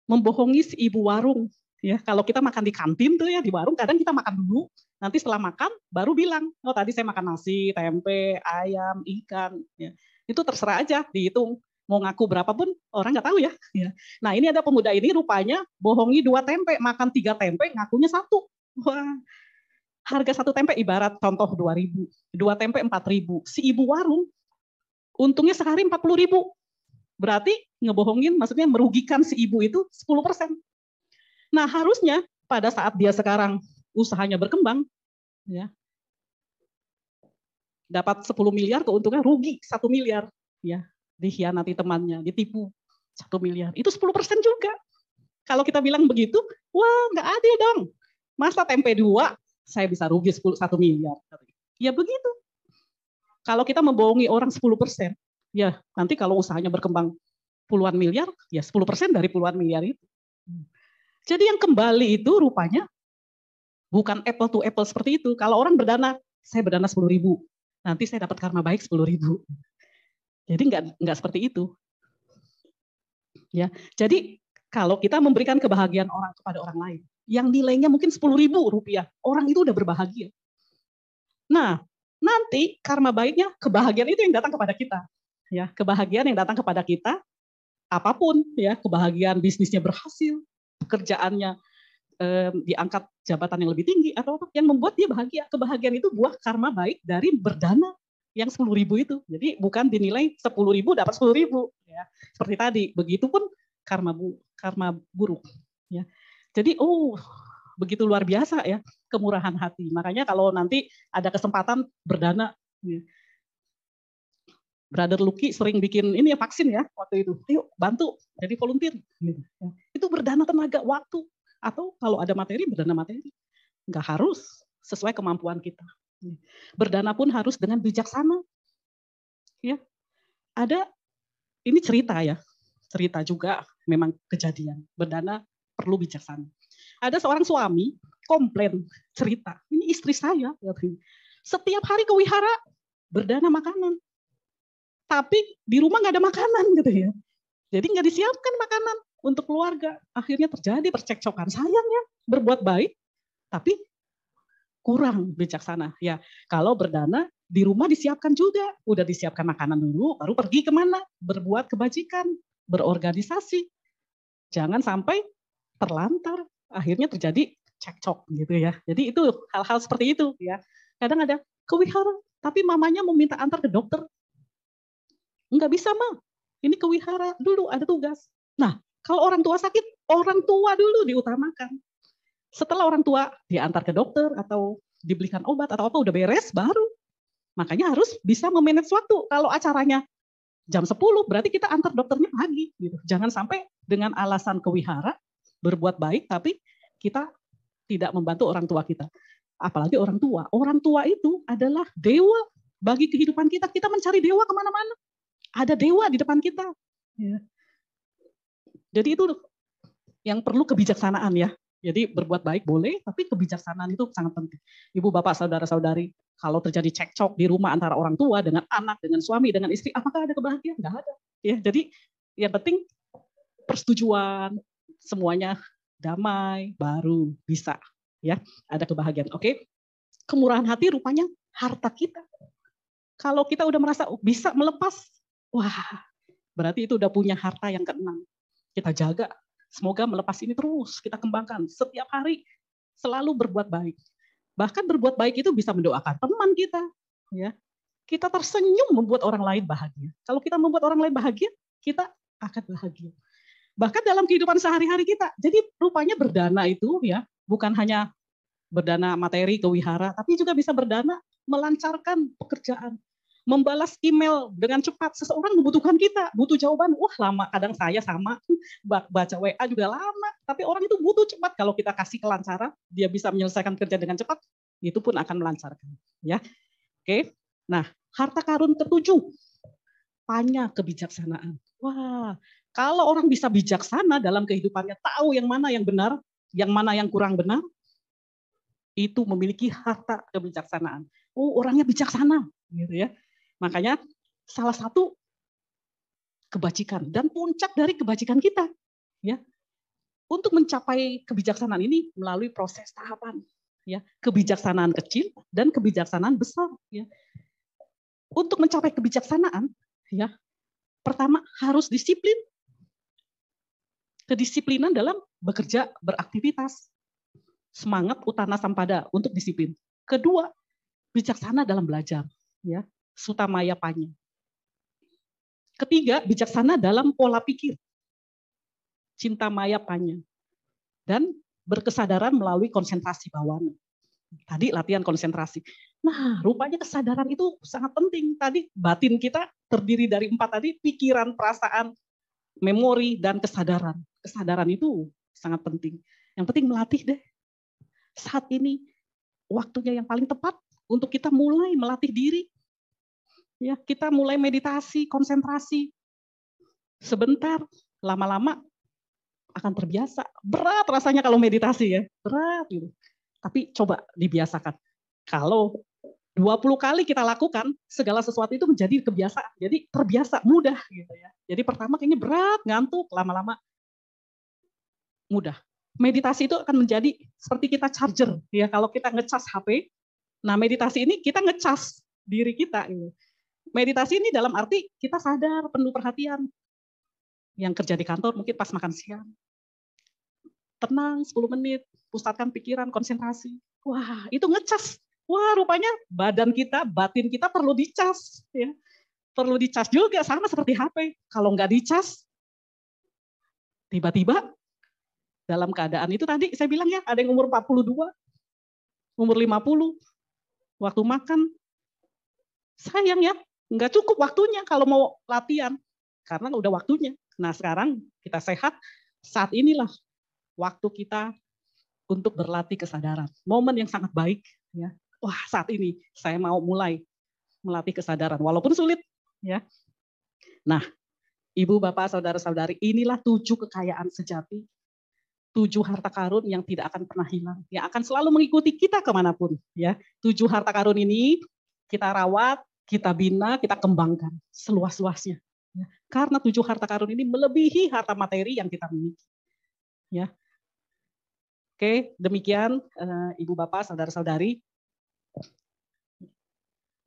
membohongi si ibu warung. Ya, kalau kita makan di kantin tuh ya di warung, kadang kita makan dulu, nanti setelah makan baru bilang, oh tadi saya makan nasi, tempe, ayam, ikan. Ya. Itu terserah aja, dihitung. Mau ngaku berapapun orang nggak tahu ya. ya. Nah ini ada pemuda ini rupanya bohongi dua tempe, makan tiga tempe, ngakunya satu. Wah, harga satu tempe ibarat contoh 2000, dua tempe 4000. Si ibu warung untungnya sehari 40.000. Berarti ngebohongin maksudnya merugikan si ibu itu 10%. Nah, harusnya pada saat dia sekarang usahanya berkembang ya dapat 10 miliar keuntungan rugi 1 miliar ya dikhianati temannya ditipu 1 miliar itu 10% juga kalau kita bilang begitu wah nggak adil dong masa tempe dua saya bisa rugi 10, 1 miliar. Ya begitu. Kalau kita membohongi orang 10 persen, ya nanti kalau usahanya berkembang puluhan miliar, ya 10 persen dari puluhan miliar itu. Jadi yang kembali itu rupanya bukan apple to apple seperti itu. Kalau orang berdana, saya berdana 10 ribu, nanti saya dapat karma baik 10 ribu. Jadi nggak nggak seperti itu. Ya, jadi kalau kita memberikan kebahagiaan orang kepada orang lain, yang nilainya mungkin 10 ribu rupiah, orang itu udah berbahagia. Nah, nanti karma baiknya kebahagiaan itu yang datang kepada kita. Ya, kebahagiaan yang datang kepada kita, apa pun ya, kebahagiaan bisnisnya berhasil, pekerjaannya diangkat jabatan yang lebih tinggi atau apa yang membuat dia bahagia. Kebahagiaan itu buah karma baik dari berdana yang sepuluh ribu itu. Jadi bukan dinilai sepuluh ribu dapat sepuluh ribu. Ya. Seperti tadi, begitupun karma bu, karma buruk. Ya. Jadi oh begitu luar biasa ya kemurahan hati. Makanya kalau nanti ada kesempatan berdana, ya. Brother Lucky sering bikin ini ya vaksin ya waktu itu. Ayo bantu jadi volunteer. Gitu. Ya. Itu berdana tenaga, waktu. Atau kalau ada materi, berdana materi. Enggak harus sesuai kemampuan kita. Berdana pun harus dengan bijaksana. Ya. Ada ini cerita ya. Cerita juga memang kejadian. Berdana perlu bijaksana. Ada seorang suami komplain cerita, ini istri saya. Setiap hari ke wihara berdana makanan. Tapi di rumah nggak ada makanan gitu ya. Jadi nggak disiapkan makanan untuk keluarga. Akhirnya terjadi percekcokan. Sayang ya, berbuat baik, tapi kurang bijaksana. Ya, kalau berdana di rumah disiapkan juga, udah disiapkan makanan dulu, baru pergi ke mana? Berbuat kebajikan, berorganisasi. Jangan sampai terlantar, akhirnya terjadi cekcok gitu ya. Jadi itu hal-hal seperti itu ya. Kadang ada kewihara, tapi mamanya meminta antar ke dokter. Enggak bisa, Ma. Ini kewihara dulu ada tugas. Nah, kalau orang tua sakit, orang tua dulu diutamakan. Setelah orang tua diantar ke dokter atau dibelikan obat atau apa udah beres baru. Makanya harus bisa memanage waktu. Kalau acaranya jam 10 berarti kita antar dokternya pagi gitu. Jangan sampai dengan alasan kewihara berbuat baik tapi kita tidak membantu orang tua kita. Apalagi orang tua. Orang tua itu adalah dewa bagi kehidupan kita. Kita mencari dewa ke mana-mana. Ada dewa di depan kita. Ya. Jadi itu yang perlu kebijaksanaan ya. Jadi berbuat baik boleh, tapi kebijaksanaan itu sangat penting. Ibu, bapak, saudara-saudari, kalau terjadi cekcok di rumah antara orang tua dengan anak, dengan suami, dengan istri, apakah ada kebahagiaan? Enggak ada. Ya, jadi yang penting persetujuan, semuanya damai, baru bisa ya ada kebahagiaan. Oke, kemurahan hati rupanya harta kita. Kalau kita udah merasa bisa melepas, wah, berarti itu udah punya harta yang keenam. Kita jaga Semoga melepas ini terus kita kembangkan setiap hari selalu berbuat baik. Bahkan berbuat baik itu bisa mendoakan teman kita, ya. Kita tersenyum membuat orang lain bahagia. Kalau kita membuat orang lain bahagia, kita akan bahagia. Bahkan dalam kehidupan sehari-hari kita. Jadi rupanya berdana itu ya, bukan hanya berdana materi ke wihara, tapi juga bisa berdana melancarkan pekerjaan, membalas email dengan cepat. Seseorang membutuhkan kita, butuh jawaban. Wah lama, kadang saya sama, baca WA juga lama. Tapi orang itu butuh cepat. Kalau kita kasih kelancaran, dia bisa menyelesaikan kerja dengan cepat, itu pun akan melancarkan. Ya, Oke, nah harta karun ketujuh, panya kebijaksanaan. Wah, kalau orang bisa bijaksana dalam kehidupannya, tahu yang mana yang benar, yang mana yang kurang benar, itu memiliki harta kebijaksanaan. Oh, orangnya bijaksana, gitu ya. Makanya salah satu kebajikan dan puncak dari kebajikan kita ya. Untuk mencapai kebijaksanaan ini melalui proses tahapan ya, kebijaksanaan kecil dan kebijaksanaan besar ya. Untuk mencapai kebijaksanaan ya, pertama harus disiplin. Kedisiplinan dalam bekerja, beraktivitas. Semangat utana sampada untuk disiplin. Kedua, bijaksana dalam belajar ya sutamaya panya. Ketiga, bijaksana dalam pola pikir. Cinta maya panya. Dan berkesadaran melalui konsentrasi bawana. Tadi latihan konsentrasi. Nah, rupanya kesadaran itu sangat penting. Tadi batin kita terdiri dari empat tadi, pikiran, perasaan, memori, dan kesadaran. Kesadaran itu sangat penting. Yang penting melatih deh. Saat ini waktunya yang paling tepat untuk kita mulai melatih diri Ya, kita mulai meditasi, konsentrasi. Sebentar, lama-lama akan terbiasa. Berat rasanya kalau meditasi ya, berat gitu. Tapi coba dibiasakan. Kalau 20 kali kita lakukan, segala sesuatu itu menjadi kebiasaan. Jadi terbiasa, mudah gitu ya. Jadi pertama kayaknya berat, ngantuk, lama-lama mudah. Meditasi itu akan menjadi seperti kita charger ya. Kalau kita ngecas HP, nah meditasi ini kita ngecas diri kita. Gitu. Meditasi ini dalam arti kita sadar, penuh perhatian. Yang kerja di kantor mungkin pas makan siang. Tenang 10 menit, pusatkan pikiran, konsentrasi. Wah, itu ngecas. Wah, rupanya badan kita, batin kita perlu dicas. Ya. Perlu dicas juga, sama seperti HP. Kalau nggak dicas, tiba-tiba dalam keadaan itu tadi saya bilang ya, ada yang umur 42, umur 50, waktu makan, sayang ya, nggak cukup waktunya kalau mau latihan, karena udah waktunya. Nah sekarang kita sehat, saat inilah waktu kita untuk berlatih kesadaran. Momen yang sangat baik. ya. Wah saat ini saya mau mulai melatih kesadaran, walaupun sulit. ya. Nah, ibu, bapak, saudara-saudari, inilah tujuh kekayaan sejati, tujuh harta karun yang tidak akan pernah hilang, yang akan selalu mengikuti kita ke mana pun. Ya, tujuh harta karun ini kita rawat, kita bina, kita kembangkan seluas-luasnya. Ya. Karena tujuh harta karun ini melebihi harta materi yang kita miliki. Ya. Oke, demikian uh, Ibu Bapak, Saudara-saudari.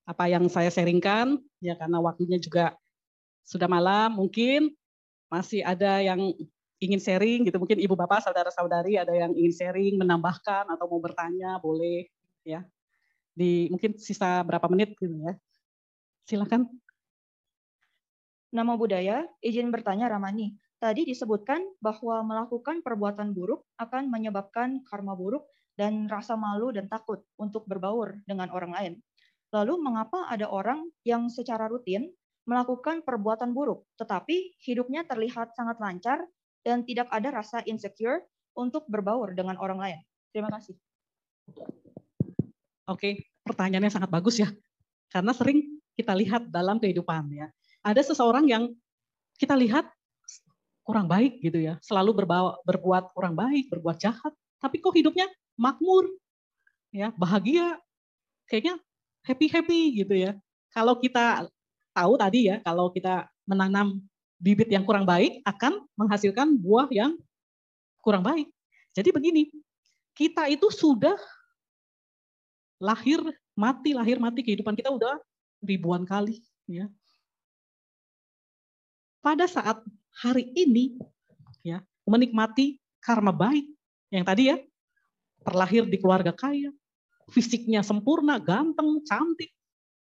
Apa yang saya sharingkan, ya karena waktunya juga sudah malam, mungkin masih ada yang ingin sharing gitu, mungkin Ibu Bapak, Saudara-saudari ada yang ingin sharing, menambahkan atau mau bertanya, boleh ya. Di mungkin sisa berapa menit gitu ya. Silakan. Nama budaya, izin bertanya Ramani. Tadi disebutkan bahwa melakukan perbuatan buruk akan menyebabkan karma buruk dan rasa malu dan takut untuk berbaur dengan orang lain. Lalu mengapa ada orang yang secara rutin melakukan perbuatan buruk, tetapi hidupnya terlihat sangat lancar dan tidak ada rasa insecure untuk berbaur dengan orang lain? Terima kasih. Oke, pertanyaannya sangat bagus ya. Karena sering kita lihat dalam kehidupan ya ada seseorang yang kita lihat kurang baik gitu ya, selalu berbawa, berbuat kurang baik, berbuat jahat, tapi kok hidupnya makmur, ya bahagia, kayaknya happy happy gitu ya. Kalau kita tahu tadi ya, kalau kita menanam bibit yang kurang baik akan menghasilkan buah yang kurang baik. Jadi begini, kita itu sudah lahir mati lahir mati kehidupan kita udah ribuan kali ya pada saat hari ini ya menikmati karma baik yang tadi ya terlahir di keluarga kaya, fisiknya sempurna, ganteng, cantik,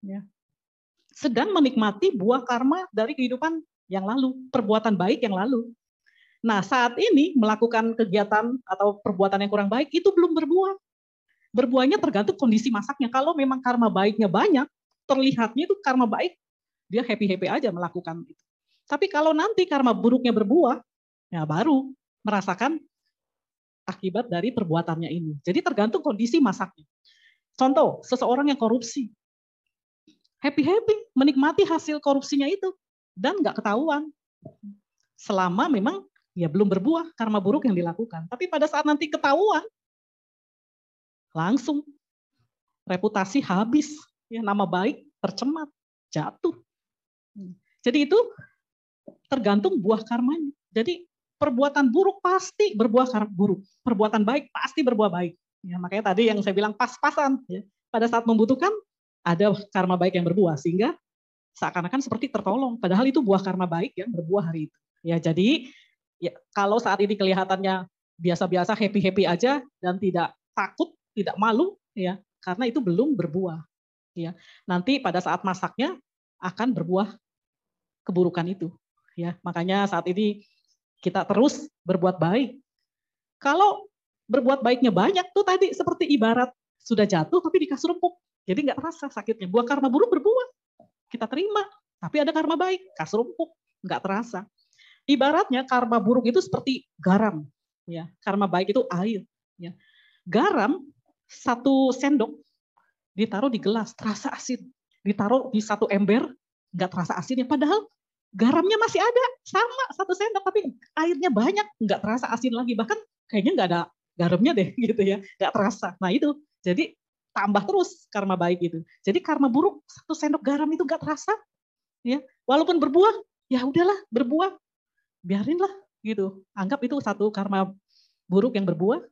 ya. sedang menikmati buah karma dari kehidupan yang lalu, perbuatan baik yang lalu. Nah saat ini melakukan kegiatan atau perbuatan yang kurang baik itu belum berbuah. Berbuahnya tergantung kondisi masaknya. Kalau memang karma baiknya banyak, terlihatnya itu karma baik, dia happy-happy aja melakukan itu. Tapi kalau nanti karma buruknya berbuah, ya baru merasakan akibat dari perbuatannya ini. Jadi tergantung kondisi masaknya. Contoh, seseorang yang korupsi. Happy-happy, menikmati hasil korupsinya itu. Dan nggak ketahuan. Selama memang ya belum berbuah karma buruk yang dilakukan. Tapi pada saat nanti ketahuan, langsung reputasi habis. Ya Nama baik tercemar, jatuh. Jadi itu tergantung buah karmanya. Jadi perbuatan buruk pasti berbuah buruk, perbuatan baik pasti berbuah baik. Ya, makanya tadi yang saya bilang pas-pasan. Ya. Pada saat membutuhkan ada karma baik yang berbuah sehingga seakan-akan seperti tertolong. Padahal itu buah karma baik yang berbuah hari itu. Ya jadi ya, kalau saat ini kelihatannya biasa-biasa happy-happy aja dan tidak takut, tidak malu, ya karena itu belum berbuah. Ya nanti pada saat masaknya akan berbuah keburukan itu. Ya, makanya saat ini kita terus berbuat baik. Kalau berbuat baiknya banyak tuh tadi seperti ibarat sudah jatuh tapi dikasih rempuk. Jadi nggak terasa sakitnya. Buah karma buruk berbuah. Kita terima. Tapi ada karma baik, kasih rempuk, nggak terasa. Ibaratnya karma buruk itu seperti garam, ya. Karma baik itu air, ya. Garam satu sendok ditaruh di gelas terasa asin, ditaruh di satu ember nggak terasa asinnya. Padahal garamnya masih ada, sama satu sendok, tapi airnya banyak, nggak terasa asin lagi. Bahkan kayaknya nggak ada garamnya deh gitu ya, nggak terasa. Nah itu, jadi tambah terus karma baik itu. Jadi karma buruk satu sendok garam itu nggak terasa, ya walaupun berbuah, ya udahlah berbuah, biarinlah gitu. Anggap itu satu karma buruk yang berbuah,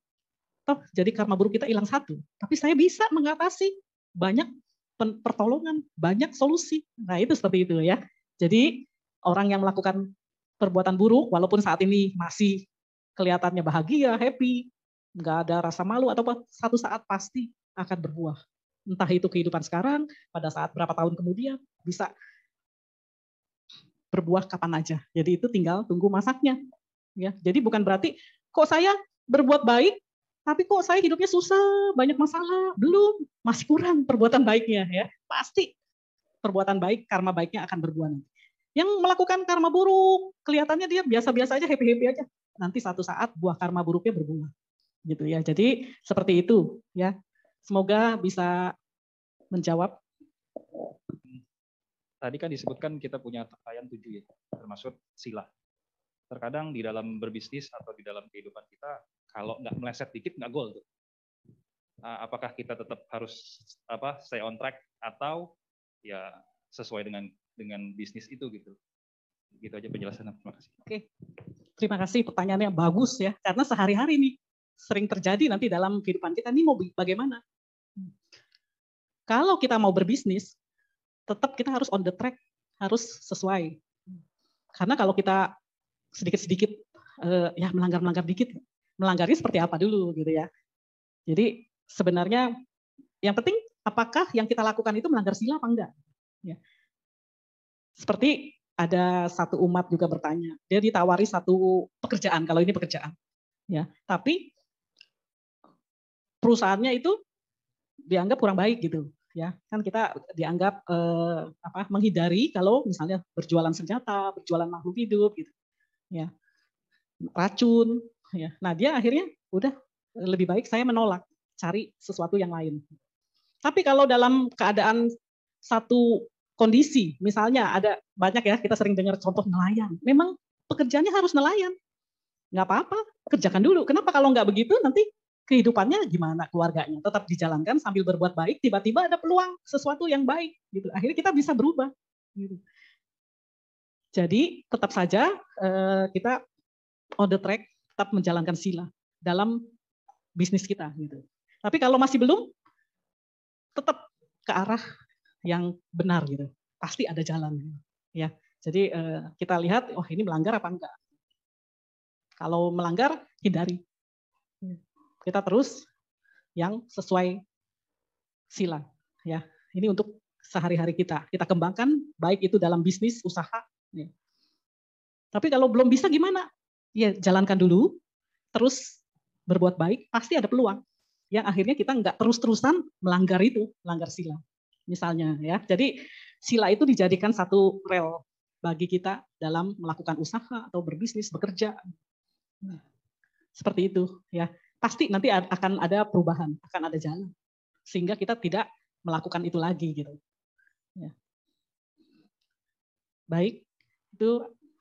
toh jadi karma buruk kita hilang satu. Tapi saya bisa mengatasi banyak pertolongan, banyak solusi. Nah itu seperti itu ya. Jadi orang yang melakukan perbuatan buruk, walaupun saat ini masih kelihatannya bahagia, happy, nggak ada rasa malu atau satu saat pasti akan berbuah. Entah itu kehidupan sekarang, pada saat berapa tahun kemudian bisa berbuah kapan aja. Jadi itu tinggal tunggu masaknya. Ya, jadi bukan berarti kok saya berbuat baik, tapi kok saya hidupnya susah, banyak masalah, belum, masih kurang perbuatan baiknya ya. Pasti perbuatan baik, karma baiknya akan berbuah nanti. Yang melakukan karma buruk, kelihatannya dia biasa-biasa aja, happy-happy aja. Nanti satu saat buah karma buruknya berbuah. Gitu ya. Jadi seperti itu ya. Semoga bisa menjawab. Tadi kan disebutkan kita punya takayan tujuh ya, termasuk sila. Terkadang di dalam berbisnis atau di dalam kehidupan kita, kalau nggak meleset dikit nggak gol tuh. Apakah kita tetap harus apa stay on track atau ya sesuai dengan dengan bisnis itu gitu. Gitu aja penjelasan. Terima kasih. Oke. Terima kasih pertanyaannya bagus ya. Karena sehari-hari nih sering terjadi nanti dalam kehidupan kita ini mau bagaimana. Kalau kita mau berbisnis, tetap kita harus on the track, harus sesuai. Karena kalau kita sedikit-sedikit uh, ya melanggar-melanggar dikit, melanggarnya seperti apa dulu gitu ya. Jadi sebenarnya yang penting apakah yang kita lakukan itu melanggar sila apa enggak. Ya. Seperti ada satu umat juga bertanya, dia ditawari satu pekerjaan, kalau ini pekerjaan. ya. Tapi perusahaannya itu dianggap kurang baik gitu ya kan kita dianggap eh, apa menghindari kalau misalnya berjualan senjata berjualan makhluk hidup gitu ya racun ya nah dia akhirnya udah lebih baik saya menolak cari sesuatu yang lain tapi kalau dalam keadaan satu kondisi. Misalnya ada banyak ya kita sering dengar contoh nelayan. Memang pekerjaannya harus nelayan. Nggak apa-apa, kerjakan dulu. Kenapa kalau nggak begitu nanti kehidupannya gimana keluarganya tetap dijalankan sambil berbuat baik tiba-tiba ada peluang sesuatu yang baik gitu akhirnya kita bisa berubah gitu. jadi tetap saja eh, kita on the track tetap menjalankan sila dalam bisnis kita gitu tapi kalau masih belum tetap ke arah yang benar gitu. Pasti ada jalan ya. Jadi eh, kita lihat oh ini melanggar apa enggak. Kalau melanggar hindari. Kita terus yang sesuai sila ya. Ini untuk sehari-hari kita. Kita kembangkan baik itu dalam bisnis, usaha. Ya. Tapi kalau belum bisa gimana? Ya jalankan dulu, terus berbuat baik, pasti ada peluang. Yang akhirnya kita nggak terus-terusan melanggar itu, melanggar sila misalnya ya. Jadi sila itu dijadikan satu rel bagi kita dalam melakukan usaha atau berbisnis, bekerja. Nah, seperti itu ya. Pasti nanti akan ada perubahan, akan ada jalan. Sehingga kita tidak melakukan itu lagi gitu. Ya. Baik, itu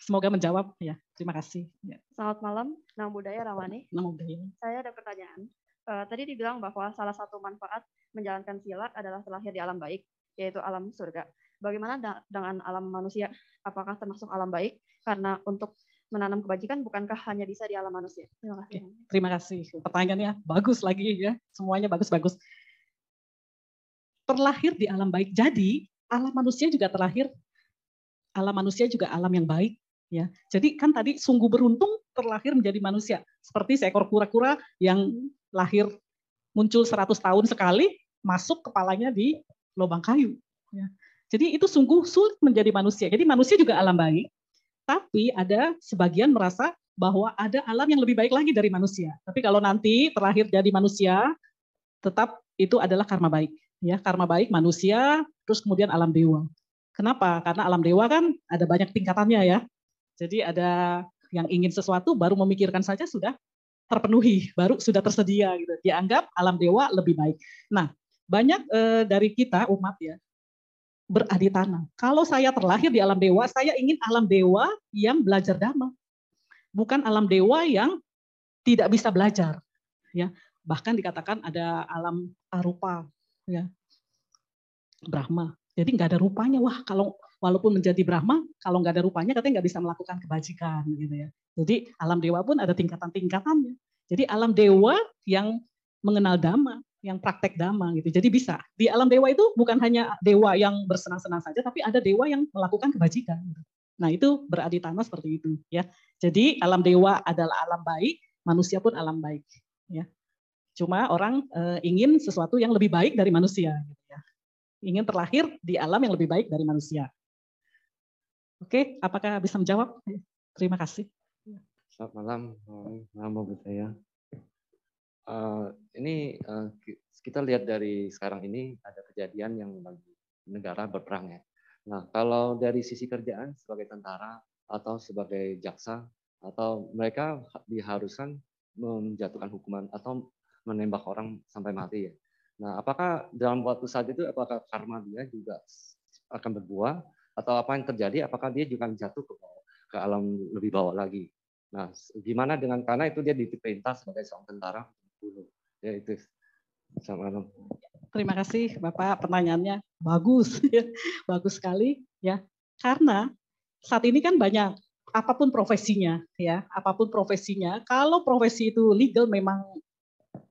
semoga menjawab ya. Terima kasih. Ya. Selamat malam, Nama Budaya Rawani. Nama Budaya. Saya ada pertanyaan. Uh, tadi dibilang bahwa salah satu manfaat menjalankan silat adalah terlahir di alam baik, yaitu alam surga. Bagaimana dengan alam manusia? Apakah termasuk alam baik? Karena untuk menanam kebajikan bukankah hanya bisa di alam manusia? Terima kasih. Terima kasih. Pertanyaannya bagus lagi ya. Semuanya bagus-bagus. Terlahir di alam baik. Jadi alam manusia juga terlahir alam manusia juga alam yang baik ya. Jadi kan tadi sungguh beruntung terlahir menjadi manusia. Seperti seekor kura-kura yang lahir muncul 100 tahun sekali masuk kepalanya di lubang kayu. Ya. Jadi itu sungguh sulit menjadi manusia. Jadi manusia juga alam baik, tapi ada sebagian merasa bahwa ada alam yang lebih baik lagi dari manusia. Tapi kalau nanti terlahir jadi manusia, tetap itu adalah karma baik. Ya, karma baik manusia, terus kemudian alam dewa. Kenapa? Karena alam dewa kan ada banyak tingkatannya ya. Jadi ada yang ingin sesuatu baru memikirkan saja sudah terpenuhi, baru sudah tersedia gitu. Dianggap alam dewa lebih baik. Nah, banyak eh, dari kita umat ya beraditana. Kalau saya terlahir di alam dewa, saya ingin alam dewa yang belajar dhamma. bukan alam dewa yang tidak bisa belajar. Ya, bahkan dikatakan ada alam arupa, ya, Brahma. Jadi nggak ada rupanya. Wah, kalau walaupun menjadi Brahma, kalau nggak ada rupanya katanya nggak bisa melakukan kebajikan, gitu ya. Jadi alam dewa pun ada tingkatan-tingkatannya. Jadi alam dewa yang mengenal dhamma, yang praktek dhamma gitu. Jadi bisa. Di alam dewa itu bukan hanya dewa yang bersenang-senang saja, tapi ada dewa yang melakukan kebajikan. Gitu. Nah itu berarti tanah seperti itu ya. Jadi alam dewa adalah alam baik, manusia pun alam baik. Ya. Cuma orang e, ingin sesuatu yang lebih baik dari manusia. Gitu ya. Ingin terlahir di alam yang lebih baik dari manusia. Oke, apakah bisa menjawab? Terima kasih. Selamat malam, malam Bu saya. Uh, ini uh, kita lihat dari sekarang ini ada kejadian yang negara berperang ya. Nah, kalau dari sisi kerjaan sebagai tentara atau sebagai jaksa atau mereka diharuskan menjatuhkan hukuman atau menembak orang sampai mati ya. Nah, apakah dalam waktu saat itu apakah karma dia juga akan berbuah atau apa yang terjadi apakah dia juga jatuh ke bawah, ke alam lebih bawah lagi. Nah, gimana dengan karena itu dia diperintah sebagai seorang tentara. Ya itu. Selamat Terima kasih Bapak pertanyaannya bagus ya. bagus sekali ya. Karena saat ini kan banyak apa pun profesinya ya, apa pun profesinya, kalau profesi itu legal memang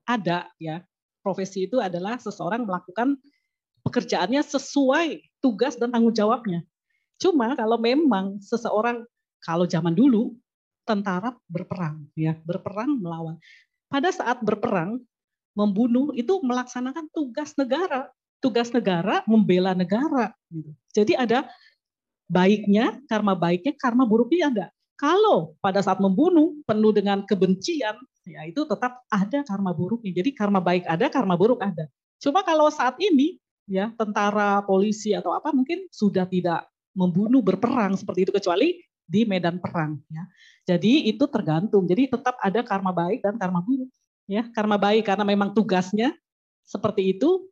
ada ya. Profesi itu adalah seseorang melakukan pekerjaannya sesuai tugas dan tanggung jawabnya. Cuma kalau memang seseorang kalau zaman dulu tentara berperang ya, berperang melawan pada saat berperang, membunuh itu melaksanakan tugas negara. Tugas negara membela negara. Gitu. Jadi ada baiknya, karma baiknya, karma buruknya ada. Kalau pada saat membunuh penuh dengan kebencian, ya itu tetap ada karma buruknya. Jadi karma baik ada, karma buruk ada. Cuma kalau saat ini, ya tentara, polisi atau apa mungkin sudah tidak membunuh berperang seperti itu kecuali di medan perang ya. Jadi itu tergantung. Jadi tetap ada karma baik dan karma buruk. Ya, karma baik karena memang tugasnya seperti itu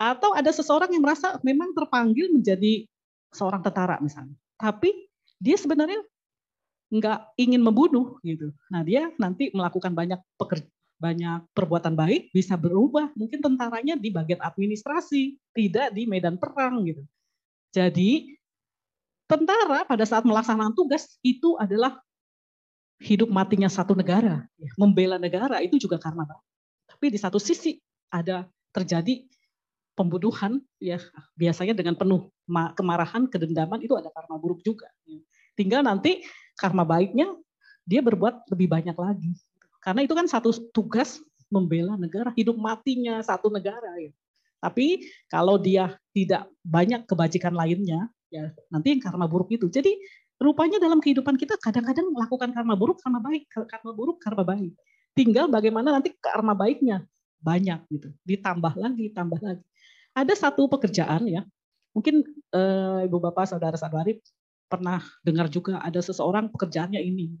atau ada seseorang yang merasa memang terpanggil menjadi seorang tentara misalnya. Tapi dia sebenarnya nggak ingin membunuh gitu. Nah, dia nanti melakukan banyak pekerja banyak perbuatan baik bisa berubah. Mungkin tentaranya di bagian administrasi, tidak di medan perang gitu. Jadi tentara pada saat melaksanakan tugas itu adalah hidup matinya satu negara, ya, membela negara itu juga karena Tapi di satu sisi ada terjadi pembunuhan, ya biasanya dengan penuh kemarahan, kedendaman itu ada karma buruk juga. Ya. Tinggal nanti karma baiknya dia berbuat lebih banyak lagi. Karena itu kan satu tugas membela negara, hidup matinya satu negara. Ya. Tapi kalau dia tidak banyak kebajikan lainnya, ya nanti yang karma buruk itu. Jadi rupanya dalam kehidupan kita kadang-kadang melakukan karma buruk, karma baik, karma buruk, karma baik. Tinggal bagaimana nanti karma baiknya banyak gitu, ditambah lagi, tambah lagi. Ada satu pekerjaan ya, mungkin e, ibu bapak saudara-saudari pernah dengar juga ada seseorang pekerjaannya ini.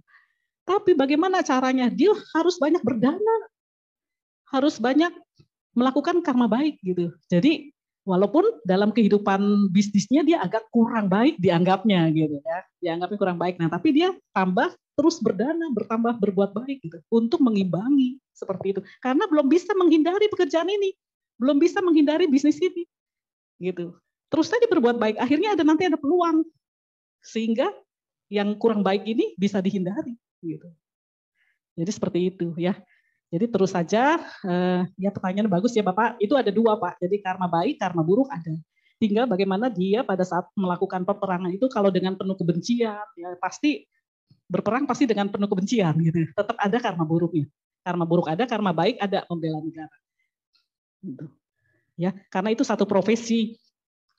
Tapi bagaimana caranya? Dia harus banyak berdana, harus banyak melakukan karma baik gitu. Jadi walaupun dalam kehidupan bisnisnya dia agak kurang baik dianggapnya gitu ya. Dianggapnya kurang baik. Nah tapi dia tambah terus berdana bertambah berbuat baik gitu. Untuk mengimbangi seperti itu. Karena belum bisa menghindari pekerjaan ini. Belum bisa menghindari bisnis ini. Gitu. Terus tadi berbuat baik. Akhirnya ada nanti ada peluang. Sehingga yang kurang baik ini bisa dihindari gitu. Jadi seperti itu ya jadi terus saja, eh, ya pertanyaan bagus ya Bapak, itu ada dua Pak, jadi karma baik, karma buruk ada. Tinggal bagaimana dia pada saat melakukan peperangan itu kalau dengan penuh kebencian, ya pasti berperang pasti dengan penuh kebencian gitu. Tetap ada karma buruknya. Karma buruk ada, karma baik ada membela negara. Gitu. Ya, karena itu satu profesi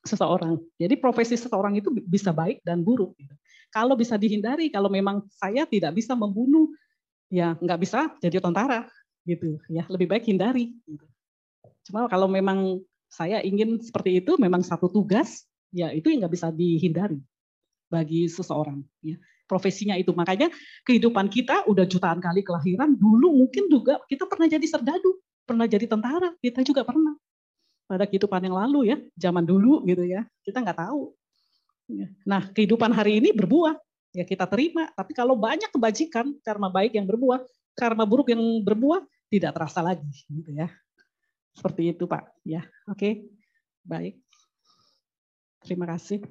seseorang. Jadi profesi seseorang itu bisa baik dan buruk. Gitu. Kalau bisa dihindari, kalau memang saya tidak bisa membunuh, ya nggak bisa jadi tentara gitu ya lebih baik hindari gitu. cuma kalau memang saya ingin seperti itu memang satu tugas ya itu yang nggak bisa dihindari bagi seseorang ya profesinya itu makanya kehidupan kita udah jutaan kali kelahiran dulu mungkin juga kita pernah jadi serdadu pernah jadi tentara kita juga pernah pada kehidupan yang lalu ya zaman dulu gitu ya kita nggak tahu ya. nah kehidupan hari ini berbuah ya kita terima. Tapi kalau banyak kebajikan, karma baik yang berbuah, karma buruk yang berbuah tidak terasa lagi, gitu ya. Seperti itu Pak. Ya, oke, baik. Terima kasih.